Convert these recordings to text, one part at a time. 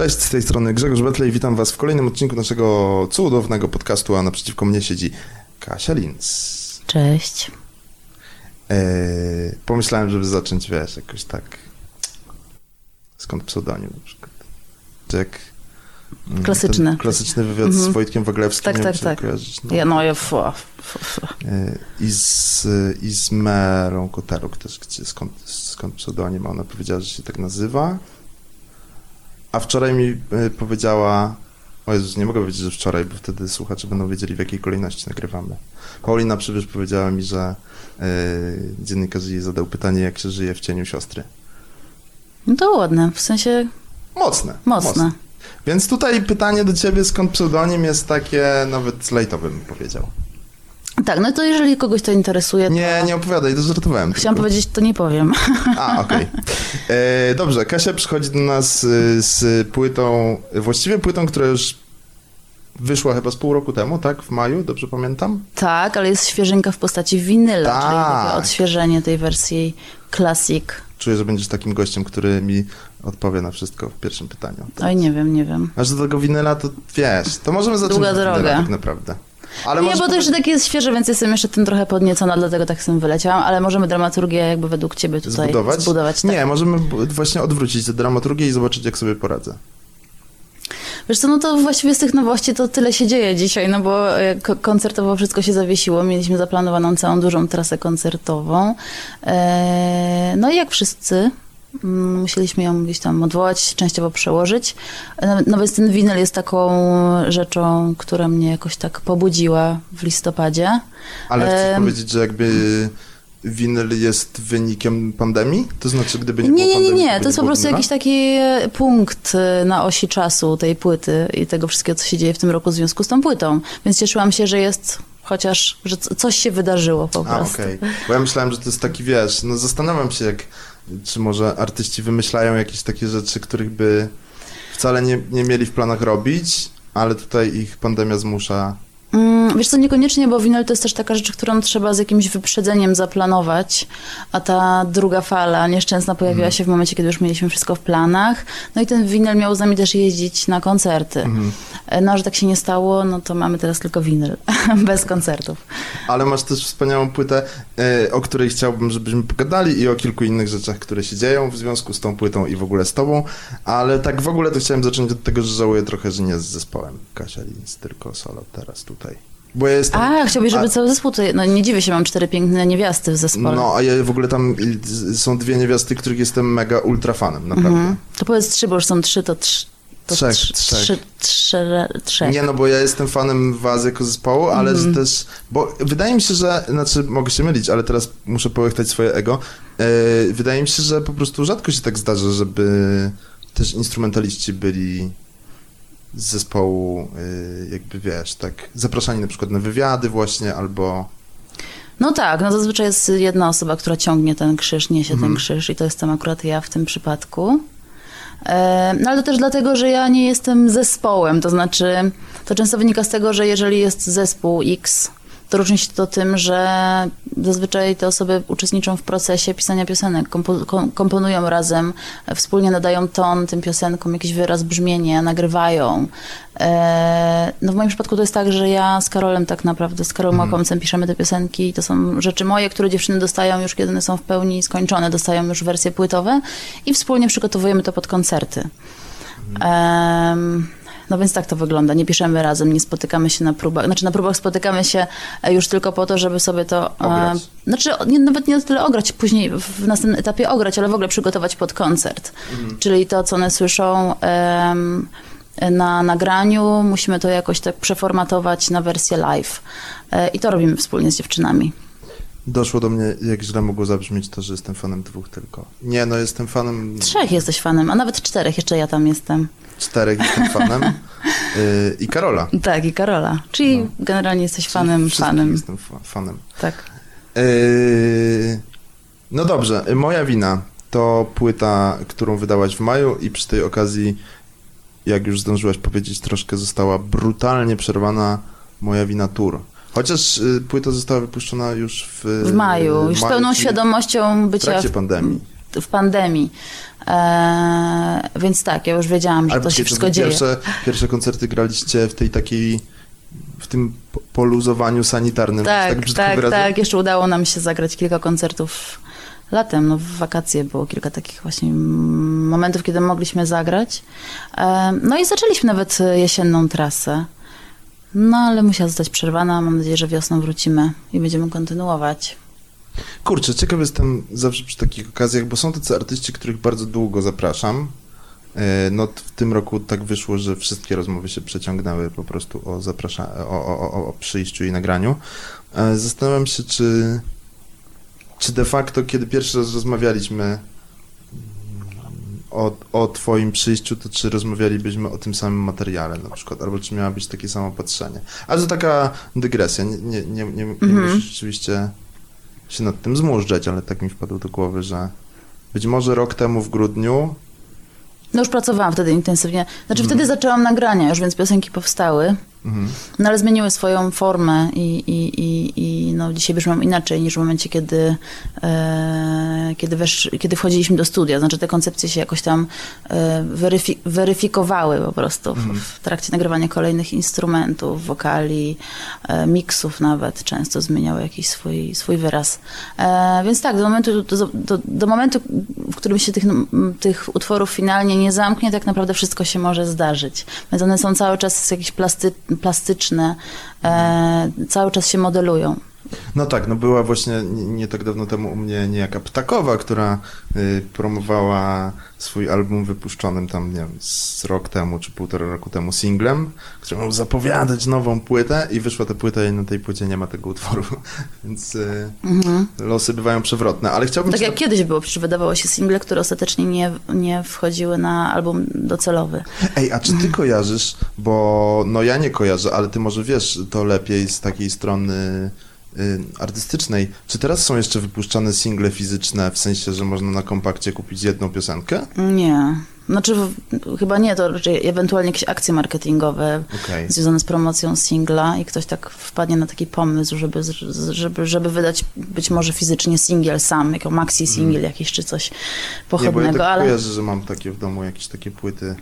Cześć, z tej strony Grzegorz Betlej, witam was w kolejnym odcinku naszego cudownego podcastu, a naprzeciwko mnie siedzi Kasia Linz. Cześć. Eee, pomyślałem, żeby zacząć, wiesz, jakoś tak... Skąd pseudonim na przykład? Czy jak... mm, Klasyczny. Klasyczny wywiad z Mhm. Wojtkiem Waglewskim. Tak, tak, tak. kojarzysz, no. Ja, no, ja, fu, fu, fu. Eee, I z, I z Merą Koteluk też, gdzie, skąd, skąd pseudonim, ona powiedziała, że się tak nazywa. A wczoraj mi e, powiedziała, o Jezus, nie mogę powiedzieć, że wczoraj, bo wtedy słuchacze będą wiedzieli, w jakiej kolejności nagrywamy. Paulina Przybysz powiedziała mi, że e, dziennikarz jej zadał pytanie, jak się żyje w cieniu siostry. No to ładne, w sensie Mocne. mocne. Więc tutaj pytanie do ciebie, skąd pseudonim jest takie nawet lejtowe, bym powiedział. Tak, no to jeżeli kogoś to interesuje, to Nie, nie opowiadaj, to żartowałem. chciałam tylko. powiedzieć, to nie powiem. A, okej. E, Dobrze, Kasia przychodzi do nas y, z płytą, właściwie płytą, która już wyszła chyba z pół roku temu, tak? W maju, dobrze pamiętam? Tak, ale jest świeżynka w postaci winyla, czyli Tak. takie odświeżenie tej wersji classic. Czuję, że będziesz takim gościem, który mi odpowie na wszystko w pierwszym pytaniu. Oj, nie wiem, nie wiem. Aż do tego winyla, to wiesz, to możemy zacząć Długa od winyla droga. tak naprawdę. Ale nie, bo to jeszcze takie jest świeże, więc jestem jeszcze tym trochę podniecona, dlatego tak sobie wyleciałam, ale możemy dramaturgię jakby według ciebie tutaj zbudować? zbudować tak. Nie, możemy właśnie odwrócić tę dramaturgię i zobaczyć, jak sobie poradzę. Wiesz co, no to właściwie z tych nowości to tyle się dzieje dzisiaj, no bo e, ko- koncertowo wszystko się zawiesiło. Mieliśmy zaplanowaną całą dużą trasę koncertową. E, No i jak wszyscy, musieliśmy ją gdzieś tam odwołać, częściowo przełożyć. No, no więc ten winyl jest taką rzeczą, która mnie jakoś tak pobudziła w listopadzie. Ale chcesz Em. powiedzieć, że jakby winyl jest wynikiem pandemii? To znaczy, gdyby nie, Nie, było nie, nie, pandemii, nie. by To jest po prostu winyla? jakiś taki e, punkt e, na osi czasu tej płyty i tego wszystkiego, co się dzieje w tym roku w związku z tą płytą. Więc cieszyłam się, że jest chociaż, że coś się wydarzyło po A, prostu. okej. Bo ja myślałem, że to jest taki, wiesz, no zastanawiam się, jak, czy może artyści wymyślają jakieś takie rzeczy, których by wcale nie, nie mieli w planach robić, ale tutaj ich pandemia zmusza. Mm, Wiesz co, niekoniecznie, bo winyl to jest też taka rzecz, którą trzeba z jakimś wyprzedzeniem zaplanować, a ta druga fala nieszczęsna pojawiła Mhm. się w momencie, kiedy już mieliśmy wszystko w planach. No i ten winyl miał z nami też jeździć na koncerty. E, No, że tak się nie stało, no to mamy teraz tylko winyl, bez koncertów. Ale masz też wspaniałą płytę, e, o której chciałbym, żebyśmy pogadali i o kilku innych rzeczach, które się dzieją w związku z tą płytą i w ogóle z tobą, ale tak w ogóle to chciałem zacząć od tego, że żałuję trochę, że nie z zespołem Kasia Linz, tylko solo teraz tutaj. Bo ja jestem... A, chciałbyś, żeby a- cały zespół tutaj... No nie dziwię się, mam cztery piękne niewiasty w zespole. No, a ja w ogóle tam są dwie niewiasty, których jestem mega ultra fanem, naprawdę. Mhm. To powiedz trzy, bo już są trzy, to trzy... To Trzech, trzech. Trzech. Nie, no bo ja jestem fanem was jako zespołu, ale że też, bo wydaje mi się, że, znaczy mogę się mylić, ale teraz muszę połechtać swoje ego. E, wydaje mi się, że po prostu rzadko się tak zdarza, żeby też instrumentaliści byli z zespołu, e, jakby wiesz, tak zapraszani na przykład na wywiady właśnie, albo... No tak, no zazwyczaj jest jedna osoba, która ciągnie ten krzyż, niesie Mhm. ten krzyż i to jestem akurat ja w tym przypadku. E, No ale to też dlatego, że ja nie jestem zespołem, to znaczy to często wynika z tego, że jeżeli jest zespół X, to różni się to tym, że zazwyczaj te osoby uczestniczą w procesie pisania piosenek, kompo, kom, komponują razem, e, wspólnie nadają ton tym piosenkom, jakiś wyraz, brzmienie, nagrywają. E, No w moim przypadku to jest tak, że ja z Karolem tak naprawdę, z Karolem Mhm. Łakomcem piszemy te piosenki i to są rzeczy moje, które dziewczyny dostają już, kiedy one są w pełni skończone, dostają już wersje płytowe i wspólnie przygotowujemy to pod koncerty. Em, no więc tak to wygląda. Nie piszemy razem, nie spotykamy się na próbach. Znaczy na próbach spotykamy się e, już tylko po to, żeby sobie to... e, Ograć. Znaczy nie, nawet nie tyle ograć, później w następnym etapie ograć, ale w ogóle przygotować pod koncert. Czyli to, co one słyszą em, na nagraniu, musimy to jakoś tak przeformatować na wersję live. E, I to robimy wspólnie z dziewczynami. Doszło do mnie, jak źle mogło zabrzmieć to, że jestem fanem dwóch tylko. Nie, no jestem fanem Trzech jesteś fanem, a nawet czterech, jeszcze ja tam jestem. Czterech, jestem fanem y, i Karola. Tak, i Karola. Czyli No. generalnie jesteś fanem, fanem. Jestem fa- fanem. Tak. Yy, no dobrze, moja wina to płyta, którą wydałaś w maju i przy tej okazji, jak już zdążyłaś powiedzieć, troszkę została brutalnie przerwana moja wina tour. Chociaż y, płyta została wypuszczona już w, W maju, już z pełną świadomością w bycia trakcie w, pandemii. W pandemii. E, więc tak, ja już wiedziałam, że to się wszystko wy dzieje. pierwsze, pierwsze koncerty graliście w tej takiej, w tym po- poluzowaniu sanitarnym, tak, tak Tak, tak. Jeszcze udało nam się zagrać kilka koncertów latem. No, w wakacje było kilka takich właśnie momentów, kiedy mogliśmy zagrać. E, No i zaczęliśmy nawet jesienną trasę. No ale musiała zostać przerwana. Mam nadzieję, że wiosną wrócimy i będziemy kontynuować. Kurczę, ciekaw jestem zawsze przy takich okazjach, bo są tacy artyści, których bardzo długo zapraszam. E, No w tym roku tak wyszło, że wszystkie rozmowy się przeciągnęły po prostu o, zaprasza- o, o, o, o przyjściu i nagraniu. E, Zastanawiam się, czy, czy de facto, kiedy pierwszy raz rozmawialiśmy mm, o, o twoim przyjściu, to czy rozmawialibyśmy o tym samym materiale na przykład, albo czy miała być takie samo patrzenie. Ale to taka dygresja, nie, nie, nie, nie, nie Mhm. musisz rzeczywiście się nad tym zmużdżać, ale tak mi wpadło do głowy, że być może rok temu w grudniu No już pracowałam wtedy intensywnie. Znaczy Mhm. wtedy zaczęłam nagrania już, więc piosenki powstały. Mhm. No ale zmieniły swoją formę i, i, i, i no, dzisiaj brzmią inaczej niż w momencie, kiedy, e, kiedy, wesz, kiedy wchodziliśmy do studia. Znaczy te koncepcje się jakoś tam e, weryfi, weryfikowały po prostu w, w trakcie nagrywania kolejnych instrumentów, wokali, e, miksów nawet. Często zmieniały jakiś swój, swój wyraz. E, więc tak, do momentu, do, do, do momentu, w którym się tych, tych utworów finalnie nie zamknie, tak naprawdę wszystko się może zdarzyć. Więc one są cały czas jakieś plasty, plastyczne, e, cały czas się modelują. No tak, no była właśnie nie, nie tak dawno temu u mnie niejaka Ptakowa, która y, promowała swój album wypuszczonym tam, nie wiem, z rok temu czy półtora roku temu singlem, który miał zapowiadać nową płytę i wyszła ta płyta i na tej płycie nie ma tego utworu, więc y, losy bywają przewrotne, ale chciałbym... Tak ci jak kiedyś było, przecież wydawało się single, które ostatecznie nie, nie wchodziły na album docelowy. Ej, a czy ty kojarzysz, bo no ja nie kojarzę, ale ty może wiesz to lepiej z takiej strony artystycznej. Czy teraz są jeszcze wypuszczane single fizyczne, w sensie, że można na kompakcie kupić jedną piosenkę? Nie. Znaczy, chyba nie, to raczej ewentualnie jakieś akcje marketingowe Okej. związane z promocją singla i ktoś tak wpadnie na taki pomysł, żeby, żeby, żeby wydać być może fizycznie singiel sam, jako maxi singiel jakiś czy coś Mhm. Nie, bo ja pochodnego, tak ale, kojarzę, że mam takie w domu jakieś takie płyty,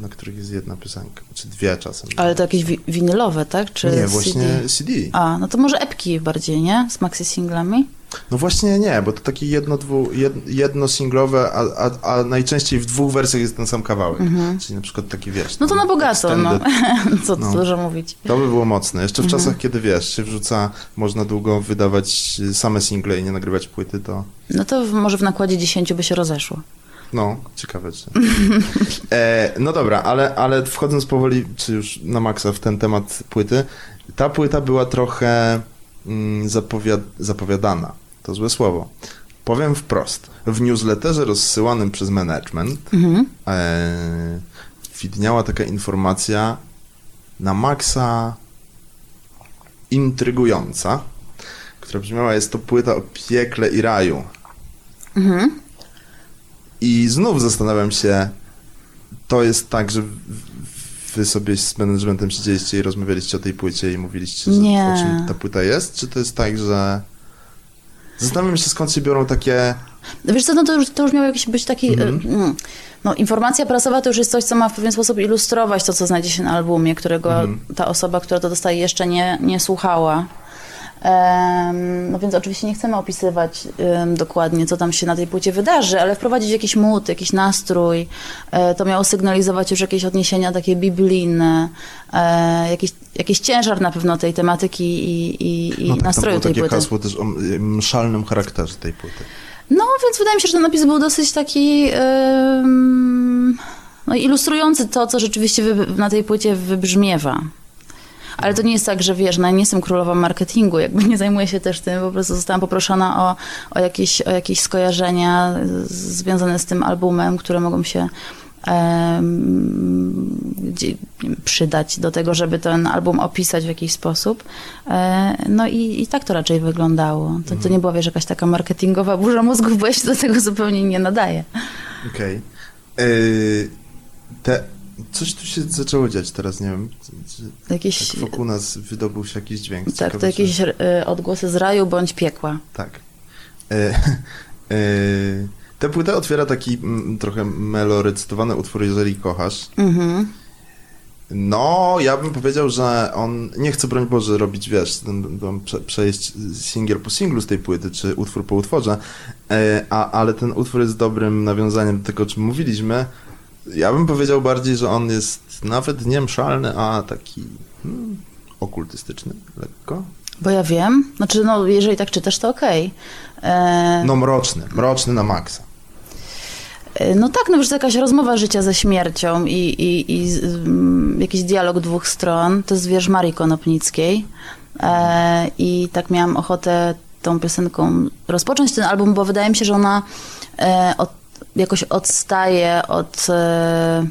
na których jest jedna piosenka, czy dwie czasem. ale to jakieś wi- winylowe, tak? Czy Nie, CD? właśnie CD. A, no to może epki bardziej, nie? Z maxi singlami? No właśnie nie, bo to takie jedno, dwu, jed, jedno singlowe, a, a, a najczęściej w dwóch wersjach jest ten sam kawałek. Czyli na przykład taki, wiesz... Mhm. No to na bogato, no. Co No. dużo mówić. To by było mocne. Jeszcze w Mhm. czasach, kiedy wiesz, się wrzuca, można długo wydawać same single i nie nagrywać płyty, to No to w, może w nakładzie 10 by się rozeszło. No, ciekawe czy. E, no dobra, ale, ale wchodząc powoli, czy już na maksa w ten temat płyty, ta płyta była trochę mm, zapowiad zapowiadana. To złe słowo. Powiem wprost. W newsletterze rozsyłanym przez management Mhm. e, widniała taka informacja na maksa intrygująca, która brzmiała, jest to płyta o piekle i raju. Mhm. I znów zastanawiam się, to jest tak, że wy sobie z managementem siedzieliście i rozmawialiście o tej płycie i mówiliście, że Nie. o czym ta płyta jest? Czy to jest tak, że... Zastanawiam się, skąd się biorą takie... Wiesz co, no to już, to już miał jakiś być taki... Mhm. y, mm, No, informacja prasowa to już jest coś, co ma w pewien sposób ilustrować to, co znajdzie się na albumie, którego Mhm. ta osoba, która to dostaje, jeszcze nie, nie słuchała. No więc oczywiście nie chcemy opisywać dokładnie, co tam się na tej płycie wydarzy, ale wprowadzić jakiś mód, jakiś nastrój. E, to miało sygnalizować już jakieś odniesienia takie biblijne, e, jakiś, jakiś ciężar na pewno tej tematyki i, i, i No tak, nastroju tej takie płyty. hasło też o mszalnym charakterze tej płyty. No, więc wydaje mi się, że ten napis był dosyć taki no, ilustrujący to, co rzeczywiście na tej płycie wybrzmiewa. Ale to nie jest tak, że wiesz, no ja nie jestem królową marketingu, jakby nie zajmuję się też tym, po prostu zostałam poproszona o, o, jakieś, o jakieś skojarzenia związane z tym albumem, które mogą się przydać do tego, żeby ten album opisać w jakiś sposób. E, no i, i tak to raczej wyglądało. To, to nie była, wiesz, jakaś taka marketingowa burza mózgów, bo ja się do tego zupełnie nie nadaję. Okej. Y, te... Coś tu się zaczęło dziać teraz, nie wiem. Jakieś, Tak wokół nas wydobył się jakiś dźwięk. tak, Ciekawe, to jakieś e, odgłosy z raju bądź piekła. Tak. E, e, Tę płytę otwiera taki mm, trochę melorecytowany utwór Jeżeli kochasz. Mhm. No, ja bym powiedział, że on nie chce, broń Boże, robić, wiesz, ten- ten prze, przejść singiel po singlu z tej płyty, czy utwór po utworze, e, a, ale ten utwór jest dobrym nawiązaniem do tego, o czym mówiliśmy. Ja bym powiedział bardziej, że on jest nawet nie mszalny, a taki hmm, okultystyczny, lekko. Bo ja wiem, znaczy no, jeżeli tak czytasz, to okej. E, No mroczny, mroczny na maksa. E, No tak, no to jakaś rozmowa życia ze śmiercią i, i, i mm, jakiś dialog dwóch stron. To jest wiersz Marii Konopnickiej. E, I tak miałam ochotę tą piosenką rozpocząć ten album, bo wydaje mi się, że ona e, od, jakoś odstaje od e,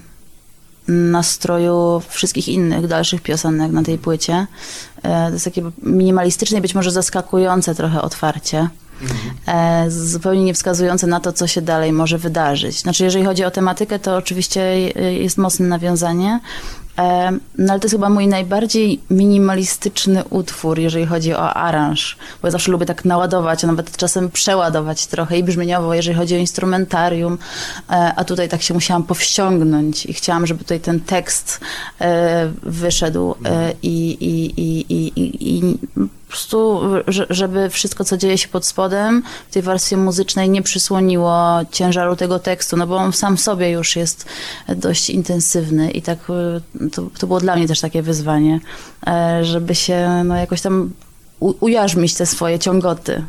nastroju wszystkich innych dalszych piosenek na tej płycie. E, to jest takie minimalistyczne i być może zaskakujące trochę otwarcie e, zupełnie nie wskazujące na to, co się dalej może wydarzyć. Znaczy, jeżeli chodzi o tematykę, to oczywiście jest mocne nawiązanie, no ale to jest chyba mój najbardziej minimalistyczny utwór, jeżeli chodzi o aranż, bo ja zawsze lubię tak naładować, a nawet czasem przeładować trochę i brzmieniowo, jeżeli chodzi o instrumentarium, e, a tutaj tak się musiałam powściągnąć i chciałam, żeby tutaj ten tekst e, wyszedł e, i, i, i, i, i, prostu, że- żeby wszystko, co dzieje się pod spodem w tej warstwie muzycznej nie przysłoniło ciężaru tego tekstu, no bo on sam w sobie już jest dość intensywny i tak y, to, to było dla mnie też takie wyzwanie, e, żeby się no, jakoś tam ujarzmić te swoje ciągoty.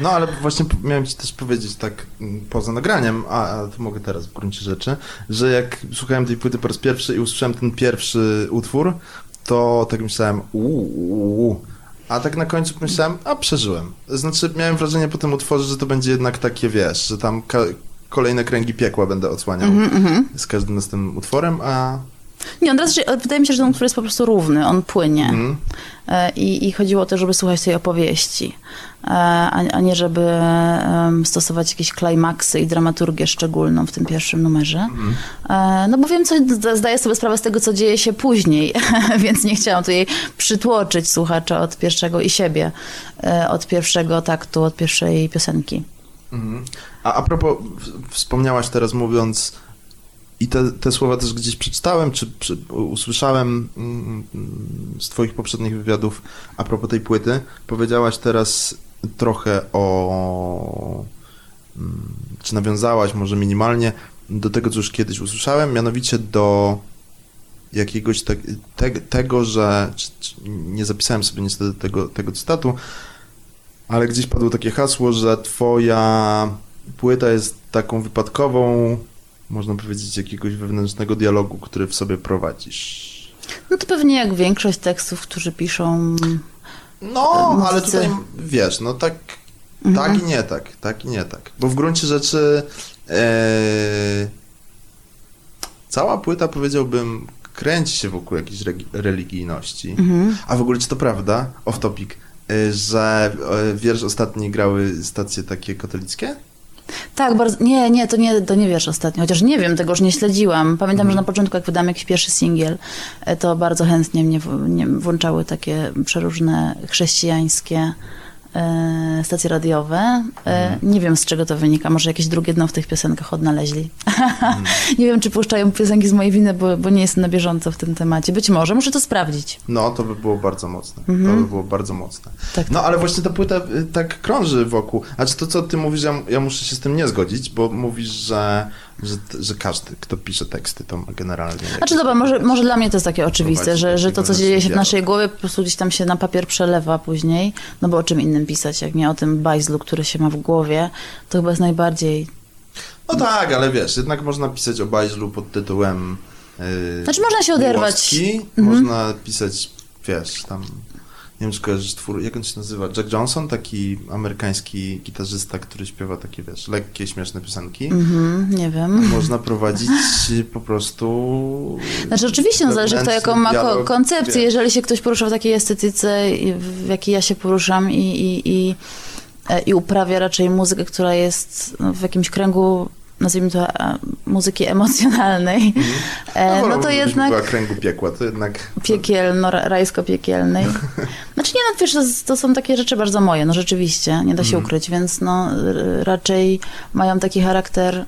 No, ale właśnie miałem ci też powiedzieć tak poza nagraniem, a, a to mogę teraz w gruncie rzeczy, że jak słuchałem tej płyty po raz pierwszy i usłyszałem ten pierwszy utwór, to tak myślałem, uuu, a tak na końcu myślałem, a przeżyłem. Znaczy miałem wrażenie po tym utworze, że to będzie jednak takie, wiesz, że tam kolejne kręgi piekła będę odsłaniał z każdym następnym utworem, a Nie, on raz, że- wydaje mi się, że ten utwór jest po prostu równy, on płynie. mm, I, I chodziło o to, żeby słuchać tej opowieści, e, a, a nie żeby stosować jakieś klimaksy i dramaturgię szczególną w tym pierwszym numerze. E, No bo wiem, co, zda- zdaję sobie sprawę z tego, co dzieje się później, więc nie chciałam tutaj przytłoczyć słuchacza od pierwszego i siebie, od pierwszego taktu, od pierwszej piosenki. Mhm. A a propos, wspomniałaś teraz mówiąc, i te, te słowa też gdzieś przeczytałem, czy, czy usłyszałem mm, mm, z Twoich poprzednich wywiadów a propos tej płyty. Powiedziałaś teraz trochę o. mm, Czy nawiązałaś może minimalnie do tego, co już kiedyś usłyszałem, mianowicie do jakiegoś te, te, tego, że. Czy, czy, nie zapisałem sobie niestety tego, tego cytatu, ale gdzieś padło takie hasło, że twoja płyta jest taką wypadkową, można powiedzieć, jakiegoś wewnętrznego dialogu, który w sobie prowadzisz. No to pewnie jak większość tekstów, którzy piszą... No, Muzycy. ale tutaj wiesz, no tak, tak i nie tak, tak i nie tak. Bo w gruncie rzeczy e, cała płyta, powiedziałbym, kręci się wokół jakiejś religijności. Mhm. A w ogóle czy to prawda, off topic, e, że e, wiersz ostatni grały stacje takie katolickie? Tak, bardzo. Nie, nie, to nie, to nie wiesz ostatnio, chociaż nie wiem, tego już nie śledziłam. Pamiętam, że na początku, jak wydałam jakiś pierwszy singiel, e, to bardzo chętnie mnie w- nie, włączały takie przeróżne chrześcijańskie stacje radiowe. E, Nie wiem, z czego to wynika. Może jakieś drugie dno w tych piosenkach odnaleźli. nie wiem, czy puszczają piosenki z mojej winy, bo, bo nie jestem na bieżąco w tym temacie. Być może, muszę to sprawdzić. No, to by było bardzo mocne. To by było bardzo mocne. Tak, No, ale właśnie ta płyta y, tak krąży wokół. A czy to, co ty mówisz, ja, ja muszę się z tym nie zgodzić, bo mówisz, że, że, że każdy, kto pisze teksty, to ma generalnie... Znaczy dobra, może, może dla mnie to jest takie oczywiste, że, że to, co dzieje się w naszej głowie, po prostu gdzieś tam się na papier przelewa później, no bo o czym innym pisać, jak nie o tym bajzlu, który się ma w głowie, to chyba jest najbardziej... No tak, ale wiesz, jednak można pisać o bajzlu pod tytułem... Yy, Znaczy, można się oderwać. Miłostki, Mhm. Można pisać, wiesz, tam... Nie wiem, czy kojarzysz twór, jak on się nazywa? Jack Johnson, taki amerykański gitarzysta, który śpiewa takie, wiesz, lekkie, śmieszne piosenki. Mhm, nie wiem. Można prowadzić po prostu. Znaczy oczywiście, no zależy kto jaką ma dialog, koncepcję. wiesz. Jeżeli się ktoś porusza w takiej estetyce, w jakiej ja się poruszam i, i, i, e, i uprawia raczej muzykę, która jest no, w jakimś kręgu nazwijmy to, e, muzyki emocjonalnej, e, no to wolałbym, żebyś jednak była kręgu piekła, to jednak... piekielno, ra- rajsko-piekielnej. Znaczy nie, no wiesz, to, to są takie rzeczy bardzo moje, no rzeczywiście, nie da się ukryć, więc no raczej mają taki charakter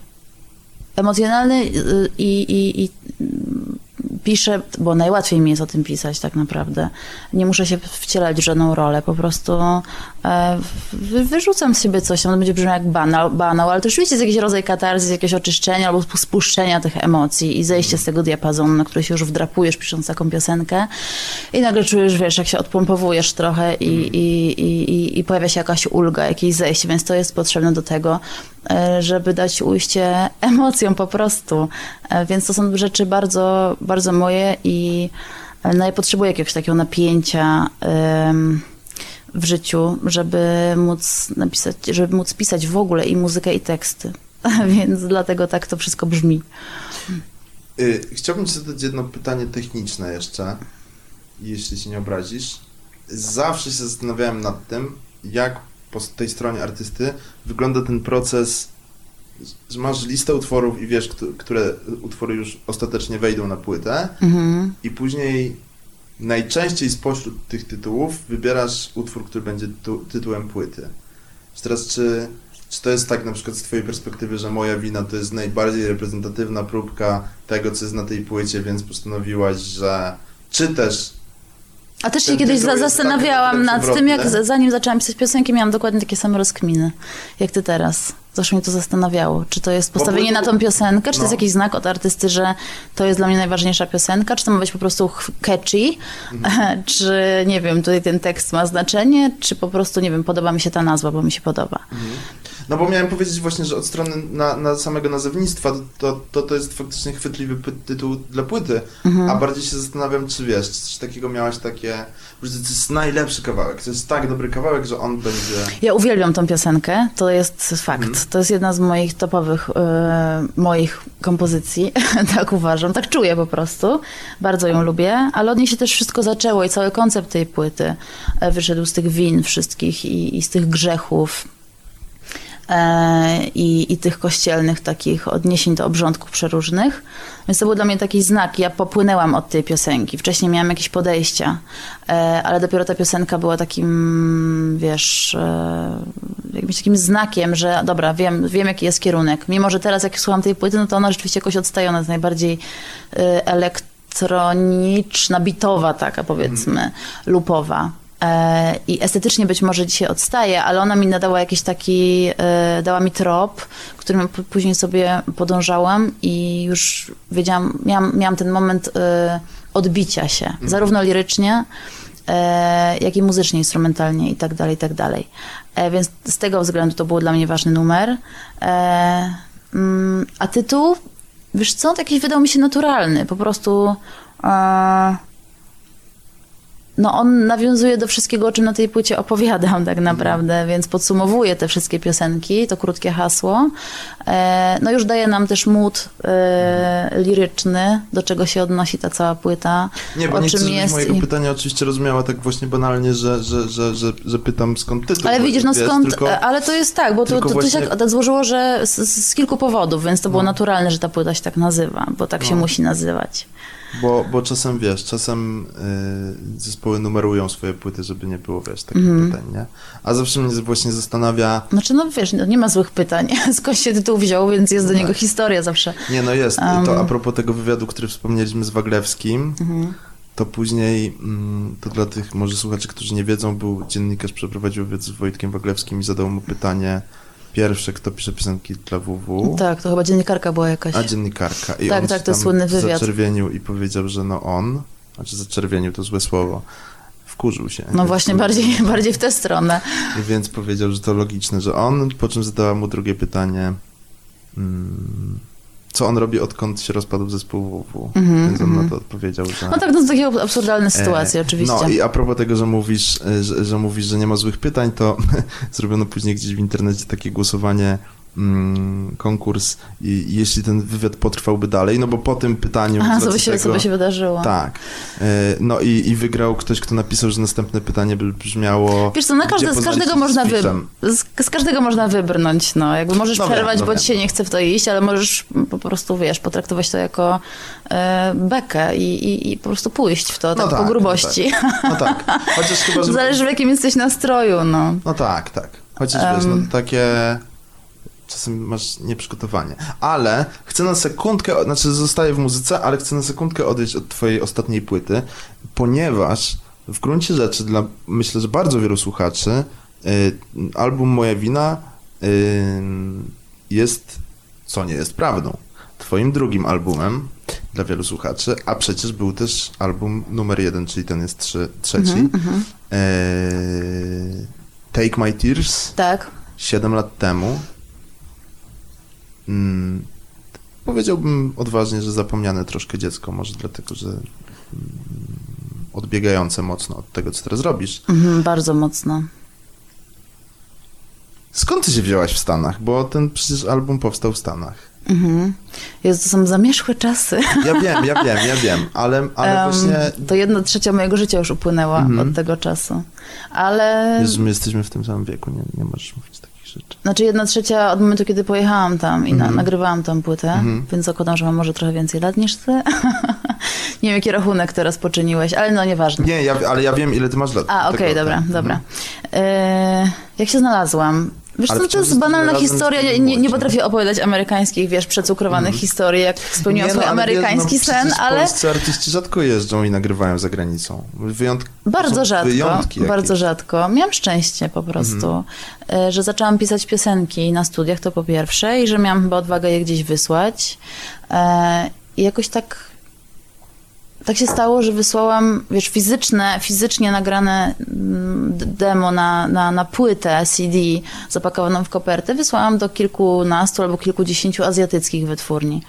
emocjonalny y, i, i, i piszę, bo najłatwiej mi jest o tym pisać tak naprawdę. Nie muszę się wcielać w żadną rolę, po prostu e, wy, wyrzucam z siebie coś, to będzie brzmiał jak banał, banał, ale to rzeczywiście jest jakiś rodzaj katarzys, jakieś oczyszczenia albo spu- spuszczenia tych emocji i zejście z tego diapazonu, na który się już wdrapujesz pisząc taką piosenkę i nagle czujesz, wiesz, jak się odpompowujesz trochę i, i, i, i, i pojawia się jakaś ulga, jakieś zejście, więc to jest potrzebne do tego, żeby dać ujście emocjom po prostu. E, Więc to są rzeczy bardzo, bardzo moje i e, no ja potrzebuję jakiegoś takiego napięcia w życiu, żeby móc napisać, żeby móc pisać w ogóle i muzykę i teksty. Więc dlatego tak to wszystko brzmi. Y, Chciałbym ci zadać jedno pytanie techniczne jeszcze, jeśli się nie obrazisz. Zawsze się zastanawiałem nad tym, jak po tej stronie artysty wygląda ten proces, że masz listę utworów i wiesz, któ- które utwory już ostatecznie wejdą na płytę Mhm. i później najczęściej spośród tych tytułów wybierasz utwór, który będzie tu, tytułem płyty. Czy teraz, czy, czy to jest tak na przykład z twojej perspektywy, że moja wina to jest najbardziej reprezentatywna próbka tego, co jest na tej płycie, więc postanowiłaś, że czy też A też się kiedyś za, jest zastanawiałam tak nad tym, jak z- zanim zaczęłam pisać piosenki, miałam dokładnie takie same rozkminy, jak ty teraz. Zawsze mnie to zastanawiało. Czy to jest postawienie na tą piosenkę, czy to jest no. jakiś znak od artysty, że to jest dla mnie najważniejsza piosenka, czy to ma być po prostu ch- catchy, Mhm. czy nie wiem, tutaj ten tekst ma znaczenie, czy po prostu, nie wiem, podoba mi się ta nazwa, bo mi się podoba. No bo miałem powiedzieć właśnie, że od strony na, na samego nazewnictwa to, to, to jest faktycznie chwytliwy tytuł dla płyty, Mhm. a bardziej się zastanawiam, czy wiesz, czy coś takiego miałaś takie, że to jest najlepszy kawałek, to jest tak dobry kawałek, że on będzie... Ja uwielbiam tą piosenkę, to jest fakt. Mhm. To jest jedna z moich topowych e, moich kompozycji, tak uważam, tak czuję po prostu. Bardzo ją lubię, ale od niej się też wszystko zaczęło i cały koncept tej płyty e, wyszedł z tych win wszystkich i, i z tych grzechów. E, I, I tych kościelnych takich odniesień do obrządków przeróżnych. Więc to był dla mnie taki znak. Ja popłynęłam od tej piosenki. Wcześniej miałam jakieś podejścia, e, ale dopiero ta piosenka była takim, wiesz, e, jakimś takim znakiem, że dobra, wiem, wiem jaki jest kierunek. Mimo, że teraz jak słucham tej płyty, no to ona rzeczywiście jakoś odstaje. Ona jest najbardziej elektroniczna, bitowa taka powiedzmy, lupowa. E, I estetycznie być może dzisiaj odstaje, ale ona mi nadała jakiś taki, e, dała mi trop, którym później sobie podążałam i już wiedziałam, miałam, miałam ten moment e, odbicia się, zarówno lirycznie, jak i muzycznie, instrumentalnie i tak dalej, i tak dalej. Więc z tego względu to był dla mnie ważny numer. Mm, A tytuł, wiesz co, to jakiś wydał mi się naturalny, po prostu... e, no on nawiązuje do wszystkiego, o czym na tej płycie opowiadam tak naprawdę, więc podsumowuje te wszystkie piosenki, to krótkie hasło. E, no już daje nam też mód e, liryczny, do czego się odnosi ta cała płyta, Nie, bo o nie czym jest. mojego i- pytania oczywiście rozumiała tak właśnie banalnie, że, że, że, że, że pytam skąd tytuł. Ale widzisz, no wiesz, skąd, Tylko, ale to jest tak, bo to, to, to się właśnie- tak złożyło, że z, z kilku powodów, więc to było No. naturalne, że ta płyta się tak nazywa, bo tak się No. musi nazywać. Bo, bo czasem, wiesz, czasem y, zespoły numerują swoje płyty, żeby nie było, wiesz, takich Mhm. pytań, nie? A zawsze mnie właśnie zastanawia, Znaczy, no wiesz, no, nie ma złych pytań, skąd się tytuł wziął, więc jest do No niego tak. historia zawsze. Nie, no jest. Um. To a propos tego wywiadu, który wspomnieliśmy z Waglewskim, Mhm. to później, mm, to dla tych może słuchaczy, którzy nie wiedzą, był dziennikarz, przeprowadził wywiad z Wojtkiem Waglewskim i zadał mu pytanie pierwsze, kto pisze piosenki dla WW, Tak, to chyba dziennikarka była jakaś. a dziennikarka. I Tak, on tak, to tam słynny wywiad. zaczerwienił i powiedział, że no on, znaczy zaczerwienił to złe słowo, wkurzył się. No właśnie, bardziej, bardziej w tę stronę. I więc powiedział, że to logiczne, że on, po czym zadała mu drugie pytanie, mm, co on robi, odkąd się rozpadł zespół WW. Mhm, Więc on mhm. na to odpowiedział, że... No tak, no to takie absurdalne sytuacje, E, oczywiście. No i a propos tego, że mówisz, e, że, że mówisz, że nie ma złych pytań, to zrobiono później gdzieś w internecie takie głosowanie konkurs i jeśli ten wywiad potrwałby dalej, no bo po tym pytaniu... Aha, co by, się, tego, co by się wydarzyło. Tak. E, No i, i wygrał ktoś, kto napisał, że następne pytanie by brzmiało... Wiesz co, na każde, z każdego można wy, z, z każdego można wybrnąć, no. Jakby możesz No przerwać, no bo wiem. ci się nie chce w to iść, ale możesz po prostu, wiesz, potraktować to jako e, bekę i, i, i po prostu pójść w to, tak, po no grubości. No tak. Chociaż chyba, że... Zależy w jakim jesteś nastroju, no. No tak, tak. Chociaż wiesz, no takie... Czasem masz nieprzygotowanie. Ale chcę na sekundkę, znaczy zostaję w muzyce, ale chcę na sekundkę odejść od twojej ostatniej płyty, ponieważ w gruncie rzeczy dla, myślę, że bardzo wielu słuchaczy y, album Moja Wina y, jest, co nie jest prawdą, twoim drugim albumem dla wielu słuchaczy, a przecież był też album numer jeden, czyli ten jest trzy, trzeci. Mhm, Y, Take My Tears Tak. 7 lat temu. Mm, powiedziałbym odważnie, że zapomniane troszkę dziecko, może dlatego, że mm, odbiegające mocno od tego, co teraz robisz. Mhm, bardzo mocno. Skąd ty się wzięłaś w Stanach? Bo ten przecież album powstał w Stanach. Mhm. Jezu, to są zamierzchłe czasy. Ja wiem, ja wiem, ja wiem, ale, ale Em, właśnie... To jedna trzecia mojego życia już upłynęła Mhm. od tego czasu. Ale... Że my jesteśmy w tym samym wieku, nie, nie możesz mówić takich rzeczy. Znaczy jedna trzecia od momentu, kiedy pojechałam tam i na, Mhm. nagrywałam tą płytę, Mhm. więc zakładam, że mam może trochę więcej lat niż ty. nie wiem, jaki rachunek teraz poczyniłeś, ale no nieważne. Nie, ja, ale ja wiem, ile ty masz lat. A, okej, Tego, dobra, tak. dobra. E, jak się znalazłam? Wiesz co, to jest banalna historia. Nie, nie, potrafię opowiadać amerykańskich, wiesz, przecukrowanych historii, jak spełniłam Nie, swój no, wiesz, amerykański no, sen, ale Polscy artyści rzadko jeżdżą i nagrywają za granicą. Bardzo rzadko, Wyjątki jakieś. bardzo rzadko. Miałam szczęście po prostu, e, że zaczęłam pisać piosenki na studiach, to po pierwsze, i że miałam chyba odwagę je gdzieś wysłać. E, I jakoś tak tak się stało, że wysłałam, wiesz, fizyczne, fizycznie nagrane mm, demo na, na, na płytę CD zapakowaną w kopertę, wysłałam do kilkunastu albo kilkudziesięciu azjatyckich wytwórni.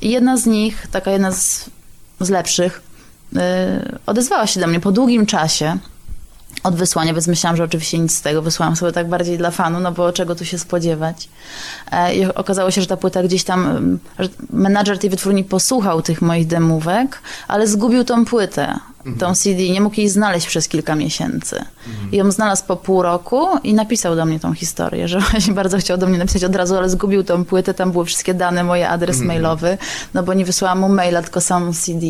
I jedna z nich, taka jedna z, z lepszych, yy, odezwała się do mnie po długim czasie od wysłania, więc myślałam, że oczywiście nic z tego. Wysłałam sobie tak bardziej dla fanu, no bo czego tu się spodziewać. E, I okazało się, że ta płyta gdzieś tam, że menadżer tej wytwórni posłuchał tych moich demówek, ale zgubił tą płytę, tą CD, nie mógł jej znaleźć przez kilka miesięcy. I ją znalazł po pół roku i napisał do mnie tą historię, że właśnie bardzo chciał do mnie napisać od razu, ale zgubił tą płytę, tam były wszystkie dane, moje adres mailowy, no bo nie wysłałam mu maila, tylko samą CD.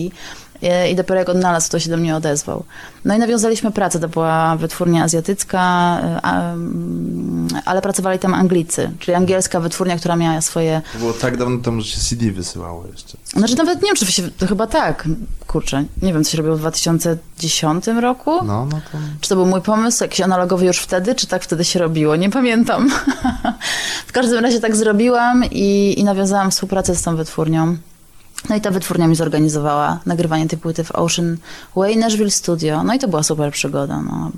I- dopiero jak odnalazł, to się do mnie odezwał. No i nawiązaliśmy pracę. To była wytwórnia azjatycka, mm, ale pracowali tam Anglicy, czyli angielska wytwórnia, która miała swoje. To było tak dawno temu, że się CD wysyłało jeszcze. Znaczy nawet nie wiem, czy się. To chyba tak. Kurczę, nie wiem, co się robiło w 2010 roku. No, no to... Czy to był mój pomysł, jakiś analogowy już wtedy, czy tak wtedy się robiło? Nie pamiętam. w każdym razie tak zrobiłam i, i nawiązałam współpracę z tą wytwórnią. No i ta wytwórnia mi zorganizowała nagrywanie tej płyty w Ocean Way Nashville Studio. No i to była super przygoda. No.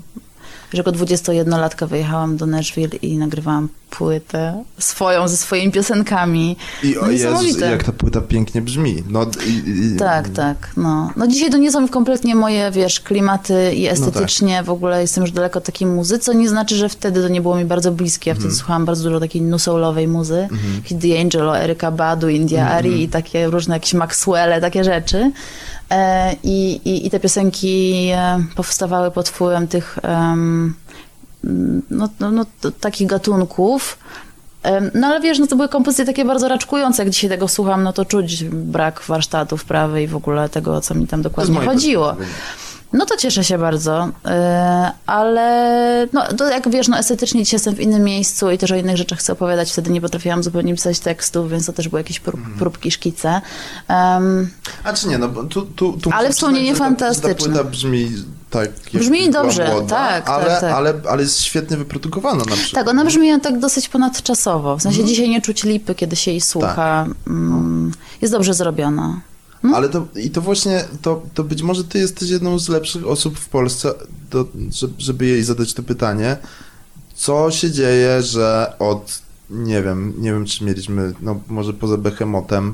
Że jako 21-latka wyjechałam do Nashville i nagrywałam płytę swoją, ze swoimi piosenkami. I No o Jezus, niesamowite. jak ta płyta pięknie brzmi. No, i, i, Tak, tak. No. no dzisiaj to nie są kompletnie moje, wiesz, klimaty i estetycznie w ogóle jestem już daleko od takiej muzy, co nie znaczy, że wtedy to nie było mi bardzo bliskie. Ja wtedy słuchałam bardzo dużo takiej nusoulowej muzy, Hit The Angelo, Eryka Badu, India Ari i takie różne jakieś Maxwelle, takie rzeczy. E, i, i, I te piosenki e, powstawały pod wpływem tych no, no, no, takich gatunków. No ale wiesz, no to były kompozycje takie bardzo raczkujące. Jak dzisiaj tego słucham, no to czuć brak warsztatu wprawy i w ogóle tego, co mi tam dokładnie chodziło. No to cieszę się bardzo, e, ale no, to jak wiesz, no estetycznie dzisiaj jestem w innym miejscu i też o innych rzeczach chcę opowiadać. Wtedy nie potrafiłam zupełnie pisać tekstów, więc to też były jakieś prób, Mhm. próbki, szkice. Em, A czy nie, no bo tu, tu, tu Ale wspomnienie ta- fantastyczne. Ta płyta brzmi tak, Brzmi dobrze, młoda, tak, ale, tak, tak. Ale, ale jest świetnie wyprodukowana na przykład. Tak, ona brzmi tak dosyć ponadczasowo. W sensie Mhm. dzisiaj nie czuć lipy, kiedy się jej słucha. Tak. Mm, jest dobrze zrobiona. Ale to, i to właśnie, to, to być może ty jesteś jedną z lepszych osób w Polsce, do, żeby, jej zadać to pytanie. Co się dzieje, że od, nie wiem, nie wiem czy mieliśmy, no może poza Behemotem,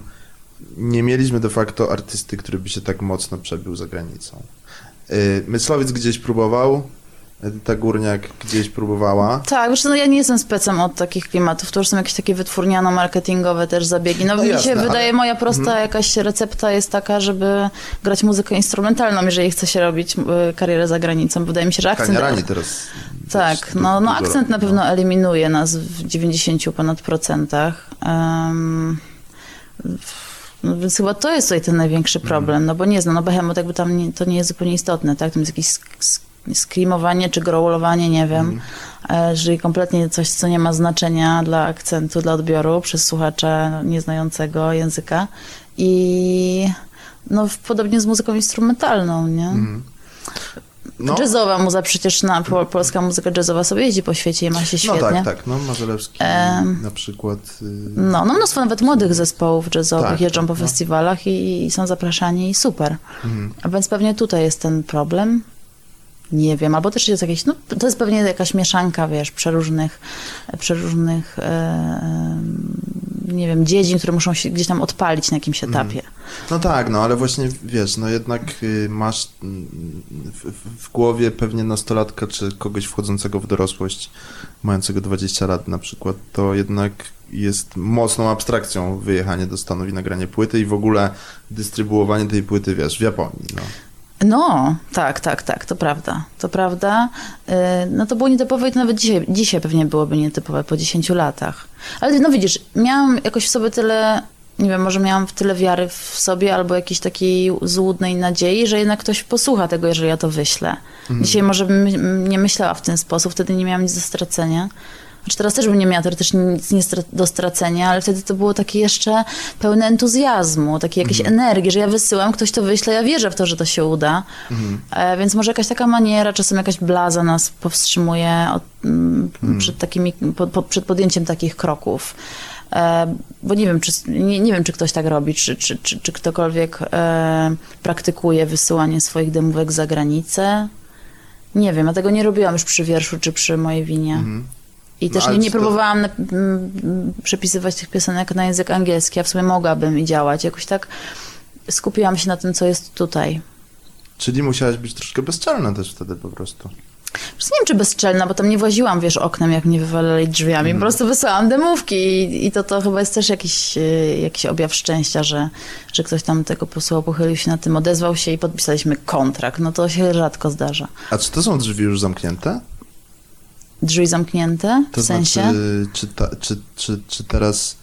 nie mieliśmy de facto artysty, który by się tak mocno przebił za granicą. Yy, Myslowiec gdzieś próbował, Edyta Górniak gdzieś próbowała. Tak, wiesz, no ja nie jestem specem od takich klimatów, to już są jakieś takie wytwurniano-marketingowe też zabiegi. No, No mi jasne, się ale- wydaje, moja prosta jakaś recepta jest taka, żeby grać muzykę instrumentalną, jeżeli chce się robić y, karierę za granicą. Wydaje mi się, że akcent... Kaniarani teraz. Tak, no, no akcent na robią, pewno eliminuje nas w 90 ponad procentach. Em, no więc chyba to jest tutaj ten największy Mhm. problem, no bo nie znam, no Behemoth jakby tam nie, to nie jest zupełnie istotne, tak? Tam jest sk- screamowanie czy growlowanie, nie wiem, Mhm. e, czyli kompletnie coś, co nie ma znaczenia dla akcentu, dla odbioru przez słuchacza nieznającego języka i no podobnie z muzyką instrumentalną, nie? Mhm. No, Jazzowa muza, przecież na, po, polska muzyka jazzowa sobie jeździ po świecie i ma się no świetnie. tak, tak. No Mazalewski Em. na przykład. y, No, no mnóstwo nawet młodych zespołów jazzowych Tak, jeżdżą po tak, no. festiwalach i, i są zapraszani i super. Mhm. A więc pewnie tutaj jest ten problem. Nie wiem, albo też jest jakieś, no to jest pewnie jakaś mieszanka, wiesz, przeróżnych, przeróżnych e, nie wiem, dziedzin, które muszą się gdzieś tam odpalić na jakimś Mhm. etapie. No tak, no ale właśnie wiesz, no jednak y, masz w, w- w głowie pewnie nastolatka czy kogoś wchodzącego w dorosłość, mającego 20 lat na przykład, to jednak jest mocną abstrakcją wyjechanie do Stanów i nagranie płyty i w ogóle dystrybuowanie tej płyty, wiesz, w Japonii. No. No, tak, tak, tak, to prawda, to prawda. Yy, No to było nietypowe i to nawet dzisiaj, dzisiaj pewnie byłoby nietypowe po 10 latach. Ale no widzisz, miałam jakoś w sobie tyle, nie wiem, może miałam w tyle wiary w sobie albo jakiejś takiej złudnej nadziei, że jednak ktoś posłucha tego, jeżeli ja to wyślę. Dzisiaj może bym nie myślała w ten sposób, wtedy nie miałam nic do stracenia. Znaczy teraz też bym nie miała teoretycznie nic nie do stracenia, ale wtedy to było takie jeszcze pełne entuzjazmu, takiej jakiejś energii, że ja wysyłam, ktoś to wyśle, ja wierzę w to, że to się uda. E, więc może jakaś taka maniera, czasem jakaś blaza nas powstrzymuje od, mm, przed, takimi, po, po, przed podjęciem takich kroków. E, bo nie wiem, czy, nie, nie wiem, czy ktoś tak robi, czy, czy, czy, czy ktokolwiek e, praktykuje wysyłanie swoich demówek za granicę. Nie wiem, ja tego nie robiłam już przy wierszu, czy przy mojej winie. Mhm. I No, też ale nie, nie próbowałam na, m, m, przepisywać tych piosenek na język angielski, a w sumie mogłabym i działać. Jakoś tak skupiłam się na tym, co jest tutaj. Czyli musiałaś być troszkę bezczelna też wtedy po prostu. Wiesz, Nie wiem, czy bezczelna, bo tam nie właziłam, wiesz, oknem, jak mnie wywalali drzwiami. Po prostu wysłałam demówki i, i to, to chyba jest też jakiś, e, jakiś objaw szczęścia, że, że ktoś tam tego posłuchał, pochylił się na tym, odezwał się i podpisaliśmy kontrakt. No to się rzadko zdarza. A czy to są drzwi już zamknięte? Drzwi zamknięte, To w sensie... znaczy, czy, ta, czy, czy, czy teraz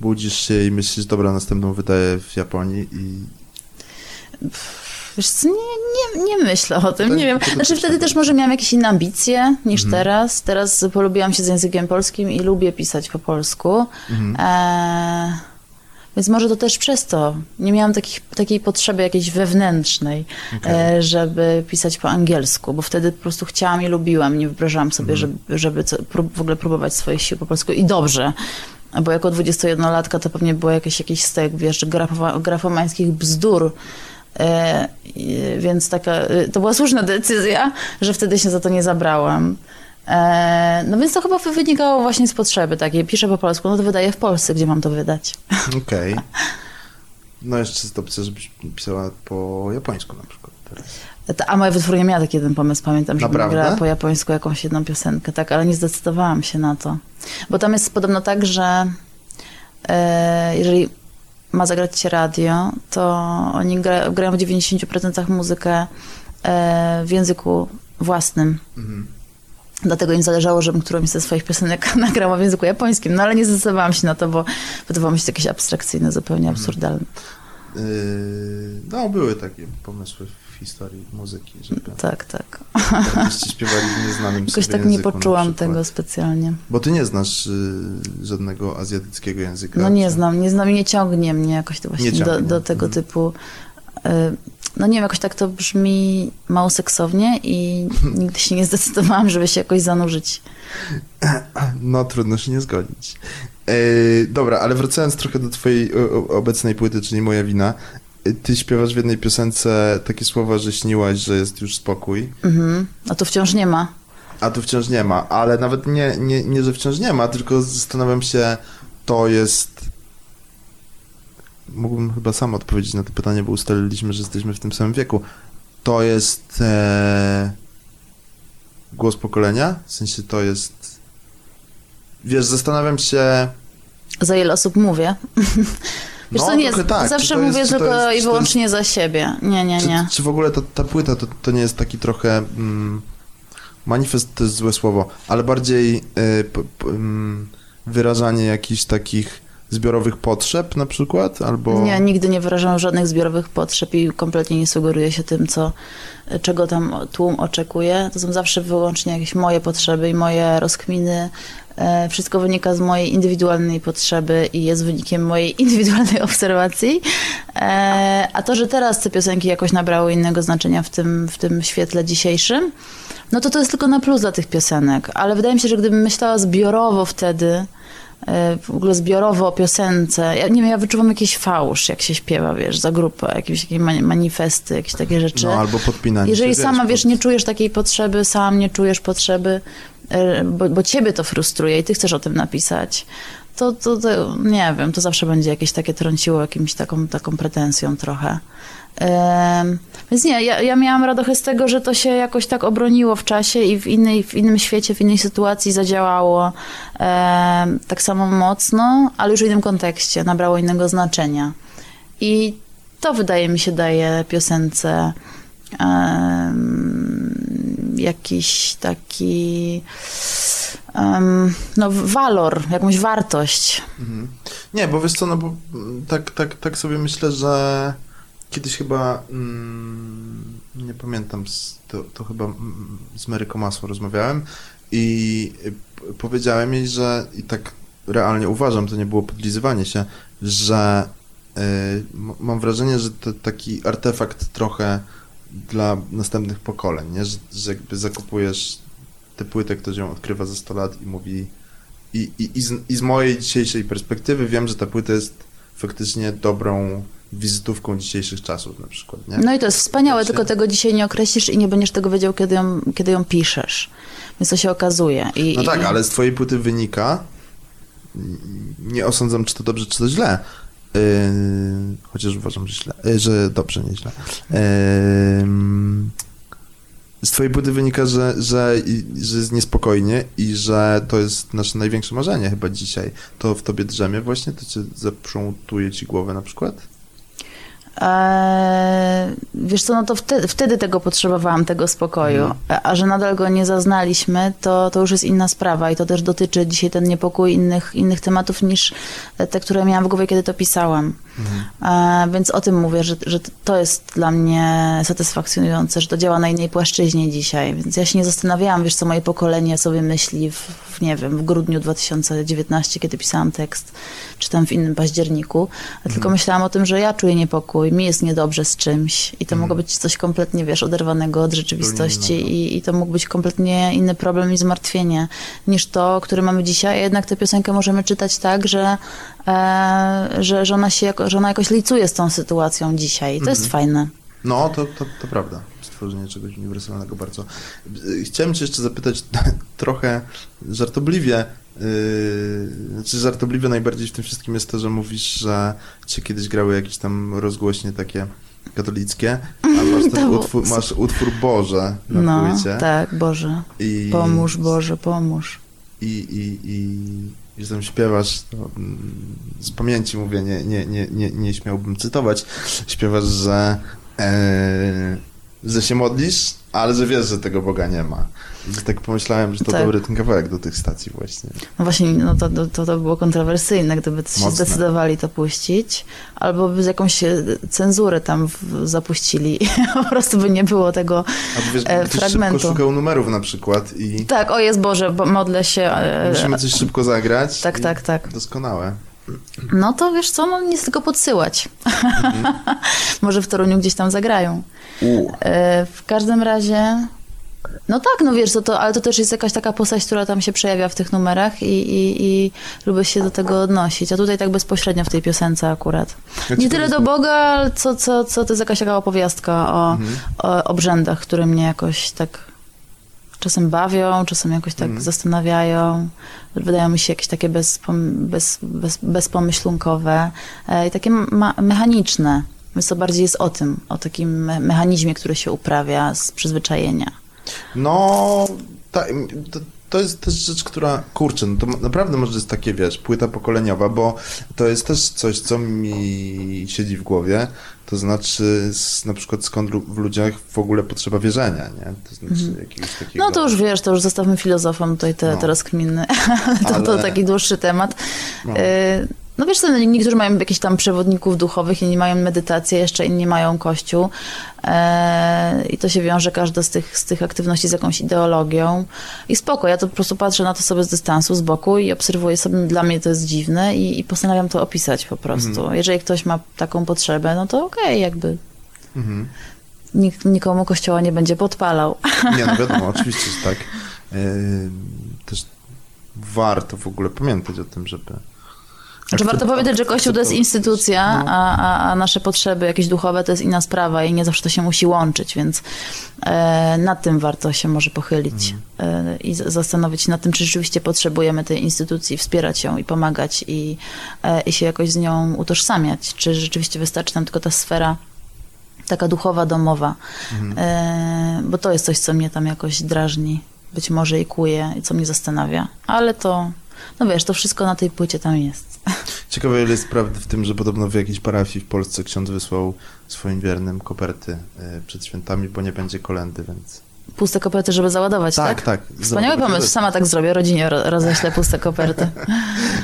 budzisz się i myślisz, dobra, następną wydaję w Japonii i Wiesz co, nie, nie, nie myślę o tym, nie wiem. Znaczy wtedy tak. też może miałam jakieś inne ambicje niż Mhm. teraz. Teraz polubiłam się z językiem polskim i lubię pisać po polsku. Mhm. E, więc może to też przez to. Nie miałam takich, takiej potrzeby jakiejś wewnętrznej, e, żeby pisać po angielsku, bo wtedy po prostu chciałam i lubiłam. Nie wyobrażałam sobie, Mhm. żeby, żeby co, w ogóle próbować swoich sił po polsku. I dobrze. Bo jako 21-latka to pewnie było jakieś, jakiś stek, wiesz, grafowa, grafomańskich bzdur. E, więc taka, e, to była słuszna decyzja, że wtedy się za to nie zabrałam. E, no więc to chyba wynikało właśnie z potrzeby takiej. Piszę po polsku, no to wydaję w Polsce, gdzie mam to wydać. Okej. No jeszcze jest opcja, żebyś pisała po japońsku na przykład teraz. A moja wytwórnia miała taki jeden pomysł, pamiętam, że nagrała po japońsku jakąś jedną piosenkę, tak, ale nie zdecydowałam się na to. Bo tam jest podobno tak, że e, jeżeli ma zagrać się radio, to oni gra, grają w 90% muzykę e, w języku własnym. Mhm. Dlatego im zależało, żebym którąś ze swoich piosenek nagrała w języku japońskim. No ale nie zdecydowałam się na to, bo wydawało mi się to jakieś abstrakcyjne, zupełnie absurdalne. Yy, no, były takie pomysły w historii muzyki, żeby Tak, tak. artyści śpiewali w nieznanym Jakoś tak nie języku poczułam tego specjalnie. Bo ty nie znasz y, żadnego azjatyckiego języka. No nie czy- znam, nie znam i nie ciągnie mnie jakoś to właśnie Nie do, do tego Mhm. typu. No nie wiem, jakoś tak to brzmi mało seksownie i nigdy się nie zdecydowałam, żeby się jakoś zanurzyć. No, trudno się nie zgodzić. Yy, dobra, ale wracając trochę do twojej obecnej płyty, czyli Moja wina. Yy, Ty śpiewasz w jednej piosence takie słowa, że śniłaś, że jest już spokój, Mhm. A tu wciąż nie ma. a tu wciąż nie ma. Ale nawet nie, nie, nie że wciąż nie ma, tylko zastanawiam się, to jest... Mógłbym chyba sam odpowiedzieć na to pytanie, bo ustaliliśmy, że jesteśmy w tym samym wieku. To jest... E... głos pokolenia? W sensie to jest... Wiesz, zastanawiam się... Za ile osób mówię? Wiesz No, co, nie, tak. Zawsze to jest- mówię to tylko jest- i to wyłącznie za siebie. Nie, nie, nie. Czy, czy w ogóle ta, ta płyta to, to nie jest taki trochę... Mm, manifest to jest złe słowo, ale bardziej y, p, p, mm, wyrażanie jakichś takich zbiorowych potrzeb na przykład? Albo... Nie, nigdy nie wyrażam żadnych zbiorowych potrzeb i kompletnie nie sugeruję się tym, co, czego tam tłum oczekuje. To są zawsze wyłącznie jakieś moje potrzeby i moje rozkminy. E, Wszystko wynika z mojej indywidualnej potrzeby i jest wynikiem mojej indywidualnej obserwacji. E, A to, że teraz te piosenki jakoś nabrały innego znaczenia w tym, w tym świetle dzisiejszym, no to to jest tylko na plus dla tych piosenek. Ale wydaje mi się, że gdybym myślała zbiorowo wtedy, w ogóle zbiorowo o piosence. Ja nie wiem, ja wyczuwam jakiś fałsz, jak się śpiewa, wiesz, za grupę, jakieś mani- manifesty, jakieś takie rzeczy. No, albo podpinanie Jeżeli się, sama, wiesz, pod- nie czujesz takiej potrzeby, sam nie czujesz potrzeby, e, bo, bo ciebie to frustruje i ty chcesz o tym napisać, to, to, to nie wiem, to zawsze będzie jakieś takie trąciło jakimś taką, taką pretensją trochę. Więc nie, ja, ja miałam radochę z tego, że to się jakoś tak obroniło w czasie i w, innej, w innym świecie, w innej sytuacji zadziałało tak samo mocno, ale już w innym kontekście, nabrało innego znaczenia. I to wydaje mi się daje piosence jakiś taki no, walor, jakąś wartość. Mhm. Nie, bo wiesz co, no bo mm, tak, tak, tak sobie myślę, że kiedyś chyba, mm, nie pamiętam, to, to chyba mm, z Maryką Masło rozmawiałem i powiedziałem jej, że i tak realnie uważam, to nie było podlizywanie się, że y, mam wrażenie, że to taki artefakt trochę dla następnych pokoleń, nie? Że, że jakby zakupujesz tę płytę, ktoś ją odkrywa za 100 lat i mówi i, i, i, z, I z mojej dzisiejszej perspektywy wiem, że ta płyta jest faktycznie dobrą wizytówką dzisiejszych czasów na przykład, nie? No i to jest wspaniałe, tylko tego dzisiaj nie określisz i nie będziesz tego wiedział, kiedy ją, kiedy ją piszesz. Więc to się okazuje. I, No tak, i, ale z twojej płyty wynika, nie osądzam, czy to dobrze, czy to źle, yy, chociaż uważam, że źle, yy, że dobrze, nie źle. Yy, z twojej płyty wynika, że, że, że jest niespokojnie i że to jest nasze największe marzenie chyba dzisiaj. To w tobie drzemie właśnie? To cię zaprzątuje ci głowę na przykład? Eee, wiesz co, no to wtedy, wtedy tego potrzebowałam, tego spokoju. Mhm. A, że nadal go nie zaznaliśmy, to, to już jest inna sprawa i to też dotyczy dzisiaj ten niepokój innych, innych tematów niż te, które miałam w głowie, kiedy to pisałam. E, więc o tym mówię, że, że to jest dla mnie satysfakcjonujące, że to działa na innej płaszczyźnie dzisiaj. Więc ja się nie zastanawiałam, wiesz, co moje pokolenie sobie myśli w, w nie wiem, w grudniu 2019, kiedy pisałam tekst, czy tam w innym październiku, tylko myślałam o tym, że ja czuję niepokój, mi jest niedobrze z czymś i to mogło być coś kompletnie, wiesz, oderwanego od rzeczywistości i, i to mógł być kompletnie inny problem i zmartwienie niż to, które mamy dzisiaj. A jednak tę piosenkę możemy czytać tak, że, e, że, że, ona się jako, że ona jakoś licuje z tą sytuacją dzisiaj. I to jest fajne. No, to, to, to prawda. Stworzenie czegoś uniwersalnego bardzo. Chciałem cię jeszcze zapytać trochę żartobliwie, yy, znaczy żartobliwie najbardziej w tym wszystkim jest to, że mówisz, że cię kiedyś grały jakieś tam rozgłośnie takie katolickie, a masz, było utwór, masz utwór Boże na No, płycie. tak, Boże. I, Pomóż, Boże, pomóż. I, i, i, i że tam śpiewasz, to, mm, z pamięci mówię, nie, nie, nie, nie, nie śmiałbym cytować, śpiewasz, że, e, że się modlisz, ale że wiesz, że tego Boga nie ma. I tak pomyślałem, że to Tak. dobry ten kawałek do tych stacji właśnie. No właśnie, no to, to, to było kontrowersyjne, gdyby się Mocne. zdecydowali to puścić, albo by z jakąś e, cenzurę tam w, zapuścili. po prostu by nie było tego A wiesz, e, fragmentu. szybko szukał numerów na przykład i Tak, o jest Boże, bo modlę się. e, musimy coś szybko zagrać. Tak, tak, tak. Doskonałe. No to wiesz co, no nic tylko podsyłać. Mhm. Może w Toruniu gdzieś tam zagrają. U. E, W każdym razie. No tak, no wiesz, to, to, ale to też jest jakaś taka postać, która tam się przejawia w tych numerach i, i, i lubię się do tego odnosić. A tutaj tak bezpośrednio w tej piosence akurat. Ja Nie tyle do Boga, ale co, co, co to jest jakaś taka opowiastka o, Mhm. o obrzędach, które mnie jakoś tak czasem bawią, czasem jakoś tak Mhm. zastanawiają. Wydają mi się jakieś takie bezpom, bez, bez, bezpomyślunkowe e, i takie mechaniczne. Więc to bardziej jest o tym, o takim me- mechanizmie, który się uprawia z przyzwyczajenia. No, Tak, to, to jest też rzecz, która, kurczę, no to naprawdę może jest takie, wiesz, płyta pokoleniowa, bo to jest też coś, co mi siedzi w głowie, to znaczy z, na przykład skąd w ludziach w ogóle potrzeba wierzenia, nie? To znaczy jakiegoś takiego... No to już wiesz, to już zostawmy filozofom tutaj te, No. teraz kminy. to, to Ale- taki dłuższy temat. No. Y, No wiesz co, no, niektórzy mają jakichś tam przewodników duchowych, inni mają medytację, jeszcze inni mają kościół. E, I to się wiąże każda z tych, z tych aktywności z jakąś ideologią. I spoko, ja to po prostu patrzę na to sobie z dystansu, z boku i obserwuję sobie, dla mnie to jest dziwne i, i postanawiam to opisać po prostu. Mhm. Jeżeli ktoś ma taką potrzebę, no to okej, jakby Mhm. nikt nikomu kościoła nie będzie podpalał. Nie, no wiadomo, oczywiście, że tak. Ym, Też warto w ogóle pamiętać o tym, żeby... Znaczy warto powiedzieć, że Kościół to jest instytucja, No. a, a, a nasze potrzeby jakieś duchowe to jest inna sprawa i nie zawsze to się musi łączyć, więc e, nad tym warto się może pochylić e, i zastanowić się nad tym, czy rzeczywiście potrzebujemy tej instytucji, wspierać ją i pomagać i, e, i się jakoś z nią utożsamiać, czy rzeczywiście wystarczy nam tylko ta sfera taka duchowa, domowa, e, bo to jest coś, co mnie tam jakoś drażni, być może i kuje i co mnie zastanawia, ale to, no wiesz, to wszystko na tej płycie tam jest. Ciekawe, ile jest prawdy w tym, że podobno w jakiejś parafii w Polsce ksiądz wysłał swoim wiernym koperty y, przed świętami, bo nie będzie kolendy, więc... Puste koperty, żeby załadować, tak? tak. Wspaniały Zobacz, pomysł, sama tak zrobię, rodzinie ro- roześlę puste koperty.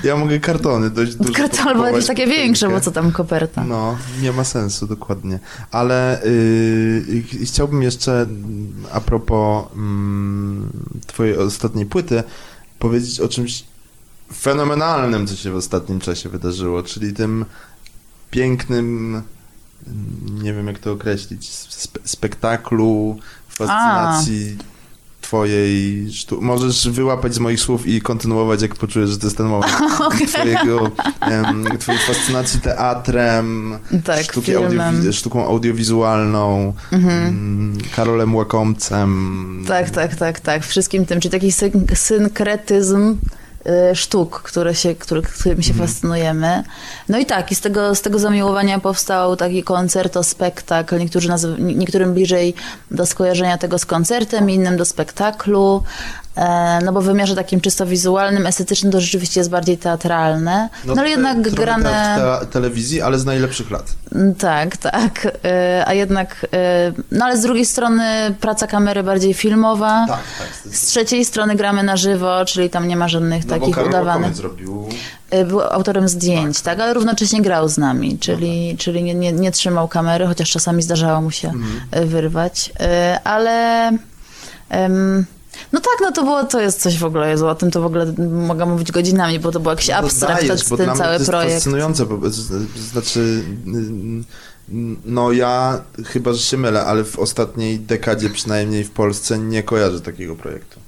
Ja mogę kartony dość duże Karton, albo jakieś takie większe, bo co tam koperta. No, nie ma sensu, dokładnie. Ale yy, chciałbym jeszcze mm, a propos mm, twojej ostatniej płyty powiedzieć o czymś fenomenalnym, co się w ostatnim czasie wydarzyło, czyli tym pięknym, nie wiem jak to określić, spe spektaklu, fascynacji twojej sztuki. Możesz wyłapać z moich słów i kontynuować, jak poczujesz, że to jest ten moment twojego, em, twojej fascynacji teatrem, Tak, sztuki audiowi- sztuką audiowizualną, mm, Karolem Łakomcem. Tak, tak, tak, tak. Wszystkim tym, czyli taki syn- synkretyzm sztuk, które się, który, którymi się Mhm. fascynujemy. No i tak, i z tego, z tego zamiłowania powstał taki koncerto, spektakl. Niektórzy nazyw- niektórym bliżej do skojarzenia tego z koncertem, innym do spektaklu. E, No bo w wymiarze takim czysto wizualnym, estetycznym to rzeczywiście jest bardziej teatralne. No, ale trochę- jednak trochę grane... teatr te- telewizji, ale z najlepszych lat. Mm, Tak, tak. E, A jednak, e, no ale z drugiej strony praca kamery bardziej filmowa. Tak, tak. Z trzeciej strony gramy na żywo, czyli tam nie ma żadnych No bo takich Karol udawanych. Zrobił... Był autorem zdjęć, tak, ale równocześnie grał z nami, czyli, czyli nie, nie, nie trzymał kamery, chociaż czasami zdarzało mu się y, wyrwać. Ale em, no tak, no to było, to jest coś w ogóle, Jezu, o tym to w ogóle mogę mówić godzinami, bo to był jakiś No to abstrakt, dajesz, bo ten dla mnie cały to jest projekt. fascynujące, bo znaczy no ja chyba, że się mylę, ale w ostatniej dekadzie przynajmniej w Polsce nie kojarzę takiego projektu.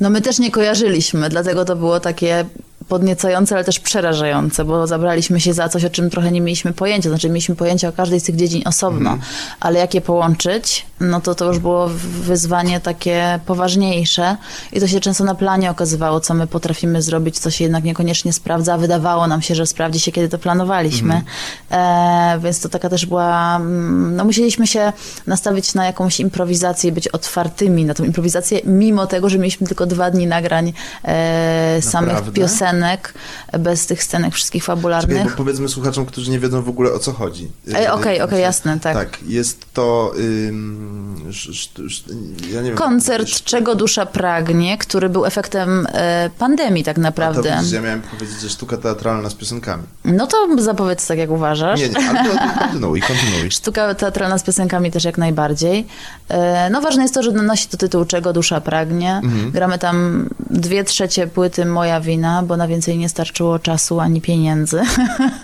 No my też nie kojarzyliśmy, dlatego to było takie podniecające, ale też przerażające, bo zabraliśmy się za coś, o czym trochę nie mieliśmy pojęcia. Znaczy mieliśmy pojęcie o każdej z tych dziedzin osobno, ale jak je połączyć, no to to już było wyzwanie takie poważniejsze i to się często na planie okazywało, co my potrafimy zrobić, co się jednak niekoniecznie sprawdza, a wydawało nam się, że sprawdzi się, kiedy to planowaliśmy. E, więc to taka też była, mm, no musieliśmy się nastawić na jakąś improwizację być otwartymi na tą improwizację, mimo tego, że mieliśmy tylko dwa dni nagrań e, samych Naprawdę? Piosenek, bez tych scenek wszystkich Czekaj, fabularnych. bo powiedzmy słuchaczom, którzy nie wiedzą w ogóle o co chodzi. Ej, okej, okej, jasne, tak. Tak, jest to... Ym, sz, sz, sz, ja wiem, Koncert Czego Dusza Pragnie, który był efektem e, pandemii tak A to naprawdę. widzisz, ja miałem powiedzieć, że sztuka teatralna z piosenkami. No to zapowiedz tak, jak uważasz. Nie, nie, ale to kontynuuj, kontynuuj. Sztuka teatralna z piosenkami też jak najbardziej. E, No ważne jest to, że nosi to tytuł Czego dusza pragnie. Gramy tam dwie trzecie płyty Moja wina, bo na więcej nie starczyło czasu ani pieniędzy.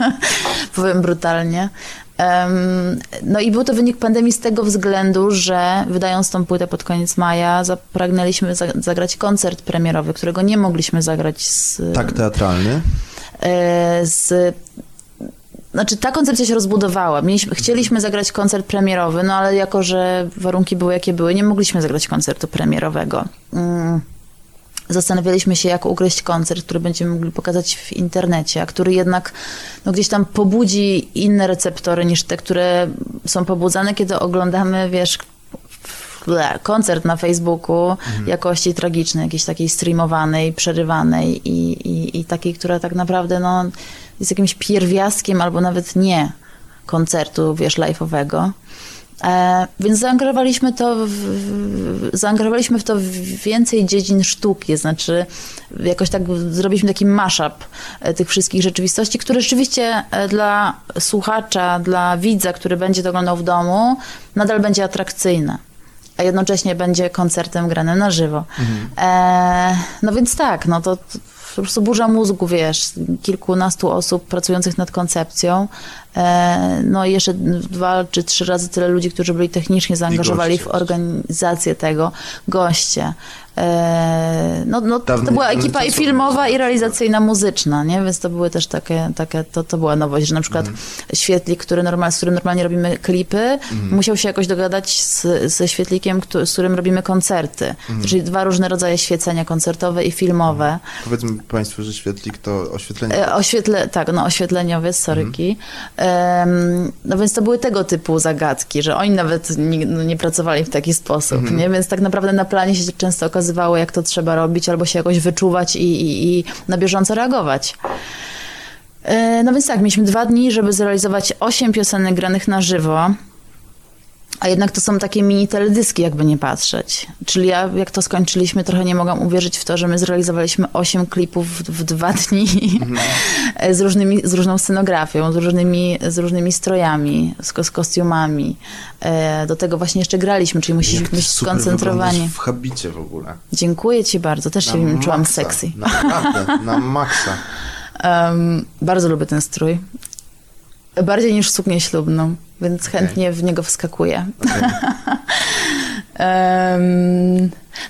Powiem brutalnie. No i był to wynik pandemii z tego względu, że wydając tą płytę pod koniec maja, zapragnęliśmy za- zagrać koncert premierowy, którego nie mogliśmy zagrać z, Tak teatralny. e, z znaczy, ta koncepcja się rozbudowała. Mieliśmy, chcieliśmy zagrać koncert premierowy, no ale jako, że warunki były jakie były, nie mogliśmy zagrać koncertu premierowego. Mm. Zastanawialiśmy się, jak ugryźć koncert, który będziemy mogli pokazać w internecie, a który jednak no, gdzieś tam pobudzi inne receptory niż te, które są pobudzane, kiedy oglądamy, wiesz, koncert na Facebooku jakości tragicznej, jakiejś takiej streamowanej, przerywanej i, i, i takiej, która tak naprawdę no, jest jakimś pierwiastkiem albo nawet nie koncertu, wiesz, live'owego. E, więc zaangażowaliśmy to, w, zaangażowaliśmy w to więcej dziedzin sztuki, znaczy jakoś tak zrobiliśmy taki mashup e, tych wszystkich rzeczywistości, które rzeczywiście e, dla słuchacza, dla widza, który będzie to oglądał w domu, nadal będzie atrakcyjne a jednocześnie będzie koncertem granym na żywo. E, no więc tak, no to, po prostu burza mózgu, wiesz, kilkunastu osób pracujących nad koncepcją, no i jeszcze dwa czy trzy razy tyle ludzi, którzy byli technicznie zaangażowani w organizację tego, goście. E, no, no to była ekipa i filmowa, i realizacyjna muzyczna, nie? Więc to były też takie, takie to, to była nowość, że na przykład Mhm. świetlik, który normal, z którym normalnie robimy klipy, Mhm. musiał się jakoś dogadać z, ze świetlikiem, któ- z którym robimy koncerty. Mhm. Czyli dwa różne rodzaje świecenia, koncertowe i filmowe. Powiedzmy Państwu, że świetlik to oświetlenie. E, Oświetle, tak, no oświetleniowiec, soryki. Em, no więc to były tego typu zagadki, że oni nawet nie, no, nie pracowali w taki sposób, nie? Więc tak naprawdę na planie się często okazywało, jak to trzeba robić, albo się jakoś wyczuwać i, i, i na bieżąco reagować. E, No więc tak, mieliśmy dwa dni, żeby zrealizować osiem piosenek granych na żywo. A jednak to są takie mini teledyski, jakby nie patrzeć. Czyli ja, jak to skończyliśmy, trochę nie mogłam uwierzyć w to, że my zrealizowaliśmy osiem klipów w, w dwa dni z, różnymi, z różną scenografią, z różnymi, z różnymi strojami, z, z kostiumami. E, Do tego właśnie jeszcze graliśmy, czyli musieliśmy być skoncentrowani. w habicie w ogóle. Dziękuję ci bardzo, też się Na czułam maksa. sexy. Naprawdę, na maksa. Em, bardzo lubię ten strój. Bardziej niż suknię ślubną, więc chętnie w niego wskakuję. Okej.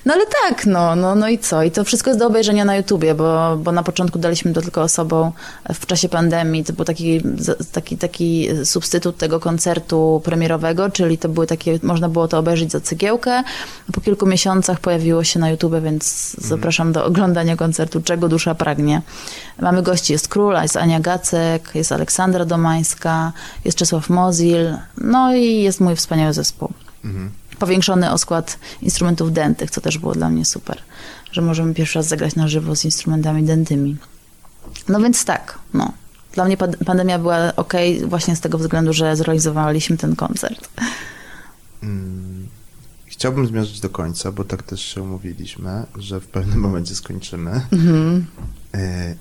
No ale tak, no, no, no i co? I to wszystko jest do obejrzenia na YouTubie, bo, bo na początku daliśmy to tylko osobom w czasie pandemii. To był taki, taki, taki substytut tego koncertu premierowego, czyli to były takie, można było to obejrzeć za cegiełkę. Po kilku miesiącach pojawiło się na YouTube, więc zapraszam do oglądania koncertu Czego dusza pragnie. Mamy gości, jest Król, jest Ania Gacek, jest Aleksandra Domańska, jest Czesław Mozil, no i jest mój wspaniały zespół Mhm. Powiększony o skład instrumentów dętych, co też było dla mnie super, że możemy pierwszy raz zagrać na żywo z instrumentami dętymi. No więc tak, no. Dla mnie pandemia była ok właśnie z tego względu, że zrealizowaliśmy ten koncert. Mm, Chciałbym zmierzyć do końca, bo tak też się umówiliśmy, że w pewnym momencie skończymy. Mhm. E,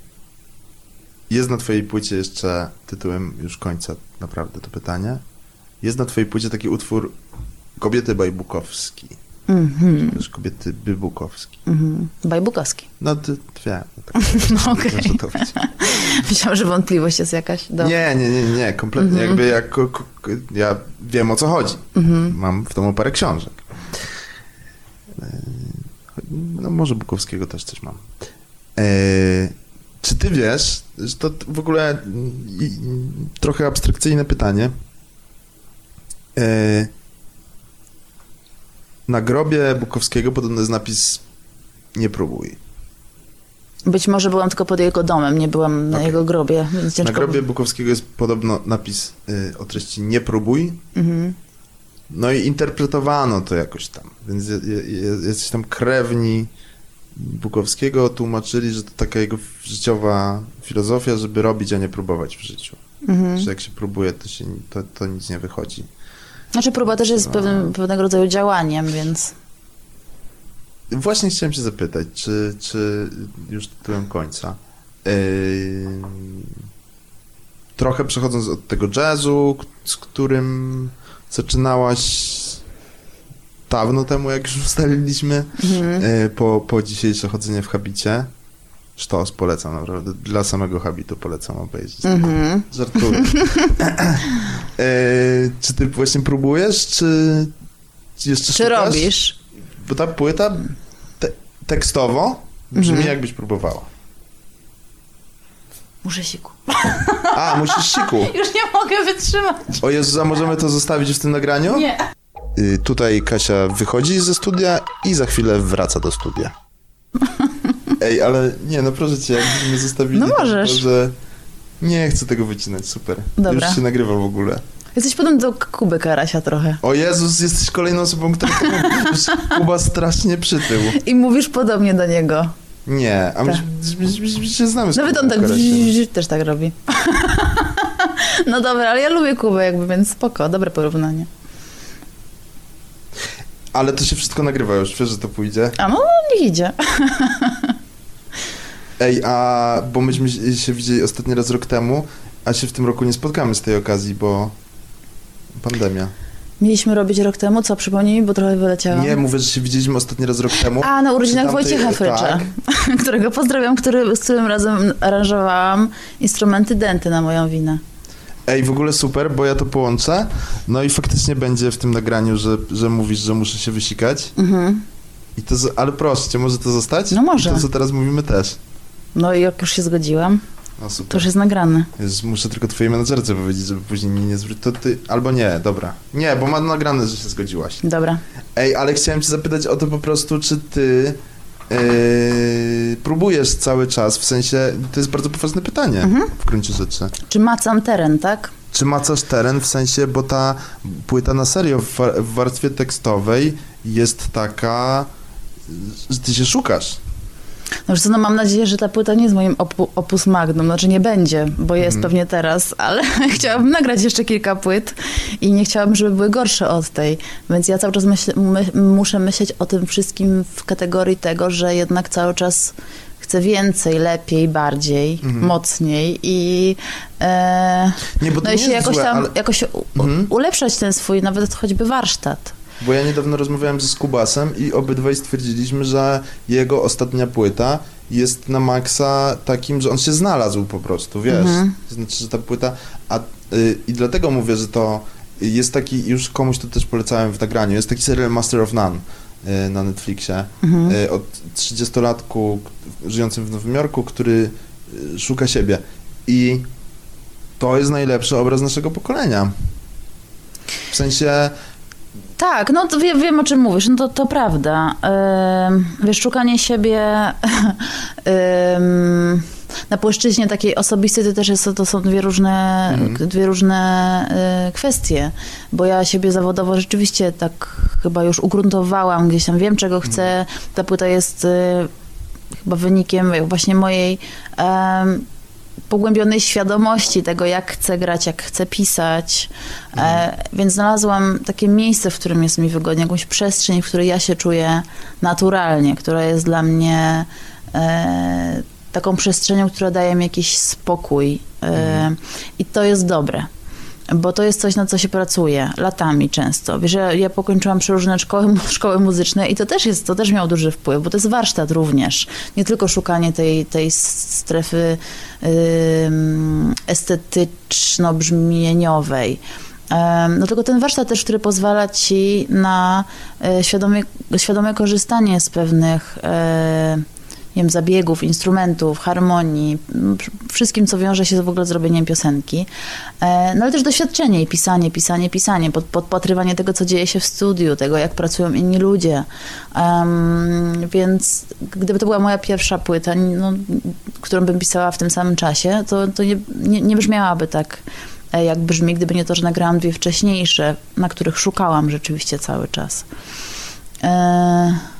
Jest na twojej płycie jeszcze tytułem już końca naprawdę to pytanie. Jest na twojej płycie taki utwór Kobiety Bajbukowski. Mhm. Też kobiety Bybukowski. Mhm. Bajbukowski. No dwie. No, tak, No, okej. Myślałam, że wątpliwość jest jakaś. Dobra. Nie, nie, nie, nie, kompletnie. Mhm. Jakby jak, ja wiem o co chodzi. Mhm. Mam w domu parę książek. E, No może Bukowskiego też coś mam. E, czy ty wiesz, że to w ogóle mm, i- i trochę abstrakcyjne pytanie. E, na grobie Bukowskiego podobno jest napis nie próbuj. Być może byłam tylko pod jego domem, nie byłam na Okej. jego grobie. Na grobie Bukowskiego jest podobno napis y, o treści nie próbuj. Mhm. No i interpretowano to jakoś tam. Więc jacyś tam krewni Bukowskiego tłumaczyli, że to taka jego życiowa filozofia, żeby robić, a nie próbować w życiu. Mhm. Że jak się próbuje, to, się, to, to nic nie wychodzi. Znaczy próba też jest pewnym, pewnego rodzaju działaniem, więc... Właśnie chciałem się zapytać, czy, czy już tytułem końca, yy, trochę przechodząc od tego jazzu, z którym zaczynałaś dawno temu, jak już ustaliliśmy, Mhm. yy, po, po dzisiejsze chodzenie w habicie, sztos polecam naprawdę, dla samego habitu polecam obejrzeć. Mhm. Żartuję. yy, czy ty właśnie próbujesz, czy jeszcze Czy szukasz? robisz? Bo ta płyta te, tekstowo brzmi Mhm. jakbyś próbowała. Muszę siku. A, musisz siku. Już nie mogę wytrzymać. O Jezu, a możemy to zostawić w tym nagraniu? Nie. Y, tutaj Kasia wychodzi ze studia i za chwilę wraca do studia. Ej, ale nie, no proszę cię, jakbyśmy mnie zostawili, No to możesz. że nie chcę tego wycinać, super. Dobra. Już się nagrywa w ogóle. Jesteś podobny do Kuby Karasia trochę. O Jezus, jesteś kolejną osobą, która to. Już Kuba strasznie przytył. I mówisz podobnie do niego. Nie, a my, Tak. my, się znamy z Nawet on tak też tak robi. No dobra, ale ja lubię Kubę jakby, więc spoko, dobre porównanie. Ale to się wszystko nagrywa już, wiesz, że to pójdzie. A no, niech idzie. Ej, a bo myśmy się widzieli ostatni raz rok temu, a się w tym roku nie spotkamy z tej okazji, bo pandemia. Mieliśmy robić rok temu, co przypomnij mi, bo trochę wyleciałam. Nie, mówię, że się widzieliśmy ostatni raz rok temu. A, na urodzinach Wojciecha Frycza, tak. którego pozdrawiam, który, z którym razem aranżowałam instrumenty denty na moją winę. Ej, w ogóle super, bo ja to połączę. No i faktycznie będzie w tym nagraniu, że, że mówisz, że muszę się wysikać. Mhm. I to, ale proszę cię, może to zostać? No może. To, co teraz mówimy też. No i jak już się zgodziłam, No to super. już jest nagrane. Jezus, muszę tylko twojej menadżerce powiedzieć, żeby później mi nie zwrócić. To ty, albo nie, dobra. Nie, bo ma nagrane, że się zgodziłaś. Dobra. Ej, ale chciałem cię zapytać o to po prostu, czy ty yy, próbujesz cały czas, w sensie, to jest bardzo poważne pytanie Mhm. w gruncie rzeczy. Czy macam teren, tak? Czy macasz teren, w sensie, bo ta płyta na serio w warstwie tekstowej jest taka, że ty się szukasz. No, wiesz co, no mam nadzieję, że ta płyta nie jest moim opu, opus magnum, znaczy nie będzie, bo jest Mhm. pewnie teraz, ale chciałabym nagrać jeszcze kilka płyt i nie chciałabym, żeby były gorsze od tej, więc ja cały czas myśl, my, muszę myśleć o tym wszystkim w kategorii tego, że jednak cały czas chcę więcej, lepiej, bardziej, Mhm. mocniej i e, Nie, bo no i się jakoś złe, tam, ale... jakoś u, Mhm. ulepszać ten swój, nawet choćby warsztat. Bo ja niedawno rozmawiałem ze Skubasem i obydwaj stwierdziliśmy, że jego ostatnia płyta jest na maksa takim, że on się znalazł po prostu, wiesz. Mhm. To znaczy, że ta płyta... A, y, I dlatego mówię, że to jest taki, już komuś to też polecałem w nagraniu, jest taki serial Master of None y, na Netflixie. Mhm. y, od 30-latku k- żyjącym w Nowym Jorku, który szuka siebie. I to jest najlepszy obraz naszego pokolenia. W sensie, Tak, no to wie, wiem o czym mówisz, no to, to prawda. Ym, wiesz, szukanie siebie ym, na płaszczyźnie takiej osobistej to też jest, to są dwie różne, Mhm. dwie różne y, kwestie, bo ja siebie zawodowo rzeczywiście tak chyba już ugruntowałam, gdzieś tam wiem czego chcę, ta płyta jest y, chyba wynikiem właśnie mojej pogłębionej świadomości tego, jak chcę grać, jak chcę pisać. E, więc znalazłam takie miejsce, w którym jest mi wygodnie, jakąś przestrzeń, w której ja się czuję naturalnie, która jest dla mnie e, taką przestrzenią, która daje mi jakiś spokój. E, I to jest dobre. Bo to jest coś, na co się pracuje latami często. Wiesz, ja, ja pokończyłam przeróżne szkoły, szkoły muzyczne i to też jest, to też miał duży wpływ, bo to jest warsztat również. Nie tylko szukanie tej, tej strefy ym, estetyczno-brzmieniowej. No tylko ten warsztat też, który pozwala ci na e, świadome, świadome korzystanie z pewnych e, nie wiem, zabiegów, instrumentów, harmonii, wszystkim, co wiąże się w ogóle z robieniem piosenki. E, No ale też doświadczenie i pisanie, pisanie, pisanie, pod, podpatrywanie tego, co dzieje się w studiu, tego, jak pracują inni ludzie. Em, więc gdyby to była moja pierwsza płyta, no, którą bym pisała w tym samym czasie, to, to nie, nie, nie brzmiałaby tak, e, jak brzmi, gdyby nie to, że nagrałam dwie wcześniejsze, na których szukałam rzeczywiście cały czas. E,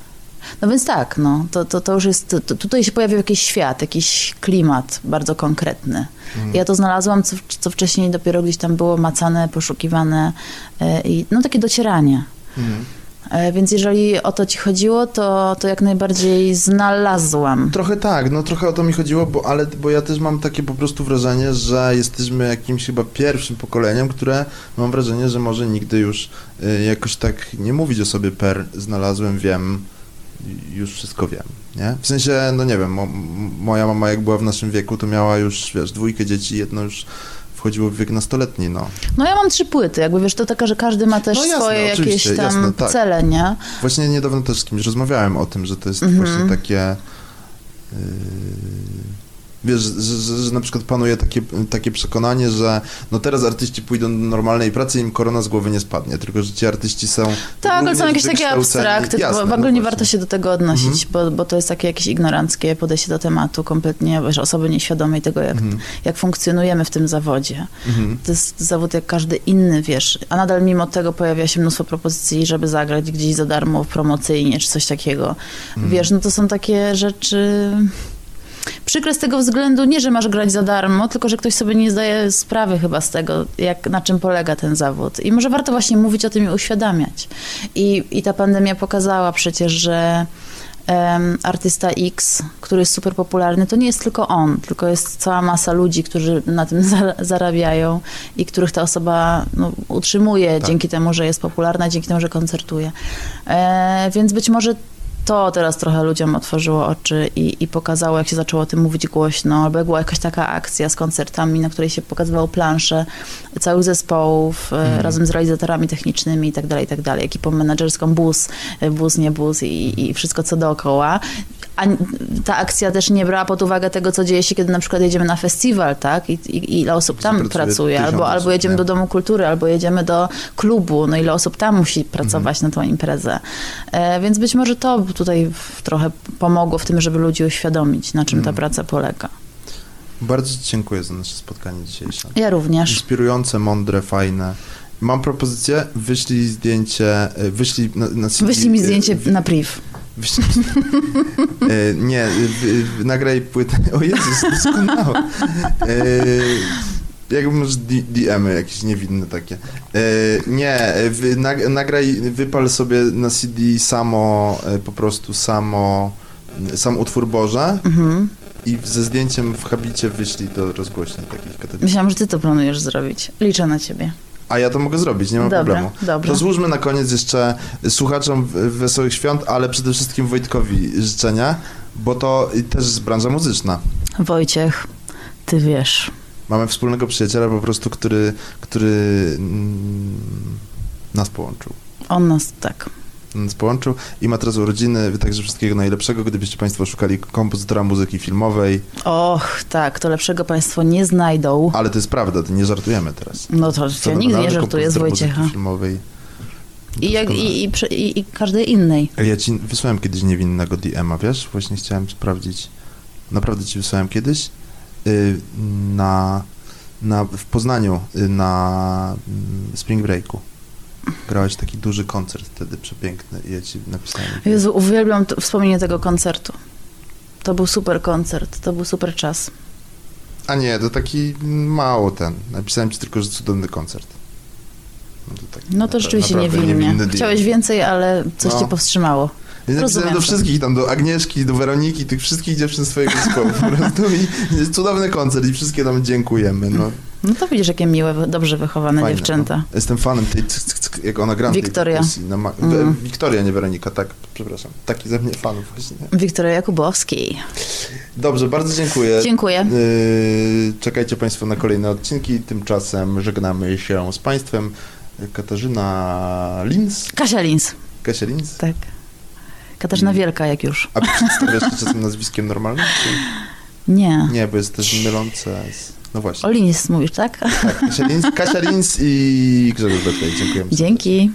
no więc tak, no, to, to, to już jest, to, tutaj się pojawił jakiś świat, jakiś klimat bardzo konkretny. Ja to znalazłam, co, co wcześniej dopiero gdzieś tam było macane, poszukiwane e, i no takie docieranie. mhm. E, Więc jeżeli o to ci chodziło, to, to jak najbardziej znalazłam. Trochę tak, no trochę o to mi chodziło, bo, ale, bo ja też mam takie po prostu wrażenie, że jesteśmy jakimś chyba pierwszym pokoleniem, które mam wrażenie, że może nigdy już y, jakoś tak nie mówić o sobie per znalazłem, wiem, już wszystko wiem, nie? W sensie, no nie wiem, mo, moja mama jak była w naszym wieku, to miała już, wiesz, dwójkę dzieci, jedno już wchodziło w wiek nastoletni, no. No ja mam trzy płyty, jakby wiesz, to taka, że każdy ma też No jasne, swoje jakieś tam jasne, tak. cele, nie? Właśnie niedawno też z kimś rozmawiałem o tym, że to jest Mhm. właśnie takie. Yy, Wiesz, że, że, że na przykład panuje takie, takie przekonanie, że no teraz artyści pójdą do normalnej pracy i im korona z głowy nie spadnie, tylko że ci artyści są... Tak, ale są jakieś takie abstrakty, Jasne, bo w no ogóle nie warto się do tego odnosić, bo, bo to jest takie jakieś ignoranckie podejście do tematu, kompletnie wiesz, osoby nieświadomej tego, jak, jak funkcjonujemy w tym zawodzie. Mhm. To jest zawód jak każdy inny, wiesz, a nadal mimo tego pojawia się mnóstwo propozycji, żeby zagrać gdzieś za darmo, promocyjnie, czy coś takiego. Wiesz, no to są takie rzeczy... Przykre z tego względu nie, że masz grać za darmo, tylko że ktoś sobie nie zdaje sprawy chyba z tego, jak, na czym polega ten zawód. I może warto właśnie mówić o tym i uświadamiać. I, i ta pandemia pokazała przecież, że em, artysta X, który jest super popularny, to nie jest tylko on, tylko jest cała masa ludzi, którzy na tym za- zarabiają i których ta osoba no, utrzymuje Tak. dzięki temu, że jest popularna, dzięki temu, że koncertuje. E, więc być może to teraz trochę ludziom otworzyło oczy i, i pokazało, jak się zaczęło o tym mówić głośno, albo jak była jakaś taka akcja z koncertami, na której się pokazywało plansze całych zespołów e, razem z realizatorami technicznymi i tak dalej, i tak dalej, ekipą menedżerską, bus, e, bus, nie bus i, i wszystko co dookoła. A ta akcja też nie brała pod uwagę tego, co dzieje się, kiedy na przykład jedziemy na festiwal, tak? I, i, ile osób tam Pracuje pracuje, albo, albo jedziemy nie? do Domu Kultury, albo jedziemy do klubu, no ile osób tam musi pracować Mhm. na tą imprezę. E, więc być może to tutaj w, trochę pomogło w tym, żeby ludzi uświadomić, na czym ta Mhm. praca polega. Bardzo Ci dziękuję za nasze spotkanie dzisiejsze. Ja również. Inspirujące, mądre, fajne. Mam propozycję, wyślij zdjęcie, y, wyślij na, na CD, Wyślij mi y, zdjęcie na priv. Wyślij, y, nie, y, y, nagraj płytę. O Jezus, doskonałe. Jak masz D- DM-y jakieś niewinne takie. Y, nie, y, wy, nag, nagraj, wypal sobie na CD samo, y, po prostu samo, sam utwór Boże Mhm. i ze zdjęciem w habicie wyślij do rozgłośni takich katolickich. Myślałam, że ty to planujesz zrobić. Liczę na ciebie. A ja to mogę zrobić, nie ma Dobra, problemu. dobra. To złóżmy na koniec jeszcze słuchaczom wesołych świąt, ale przede wszystkim Wojtkowi życzenia, bo to też jest branża muzyczna. Wojciech, ty wiesz. Mamy wspólnego przyjaciela po prostu, który, który mm, nas połączył. On nas tak. Nas połączył i ma teraz urodziny, także wszystkiego najlepszego. Gdybyście Państwo szukali kompozytora muzyki filmowej, Och, tak, to lepszego państwo nie znajdą. ale to jest prawda, to nie żartujemy teraz. No to ja nigdy nie żartuję z Wojciecha. filmowej. I, jak, i, i, i, każdej innej. Ja ci wysłałem kiedyś niewinnego DM-a, wiesz? Właśnie chciałem sprawdzić. Naprawdę ci wysłałem kiedyś na, na, w Poznaniu y, na mm, Spring Breaku. Grałeś taki duży koncert wtedy, przepiękny i ja ci napisałem. Jezu, uwielbiam to, wspomnienie tego koncertu. To był super koncert, to był super czas. A nie, to taki mało ten. Napisałem ci tylko, że cudowny koncert. No to, taki No to rzeczywiście niewinnie. niewinny. Chciałeś więcej, ale coś No. cię powstrzymało. Ja napisałem Rozumiem do wszystkich, tam do Agnieszki, do Weroniki, tych wszystkich dziewczyn swojego zespołu po prostu i jest cudowny koncert i wszystkie tam dziękujemy, no. No to widzisz, jakie miłe, dobrze wychowane Fajne, dziewczęta. No. Jestem fanem tej, cyk, jak ona gra. Wiktoria. Mm. Wiktoria, nie Weronika, tak, przepraszam. Taki ze mnie fanów właśnie. Wiktoria Jakubowski. Dobrze, bardzo dziękuję. Dziękuję. Yy, czekajcie Państwo na kolejne odcinki. Tymczasem żegnamy się z Państwem. Katarzyna Lins. Kasia Lins. Kasia Lins. Tak. Katarzyna Mm. Wielka, jak już. A przedstawiasz się czasem nazwiskiem normalnym? Czy? Nie. Nie, bo jest też mylące z... No właśnie. O Lins mówisz, tak? Tak, Kasia Lins, Kasia Lins i Grzegorz Betlej. Serdecznie. Dzięki.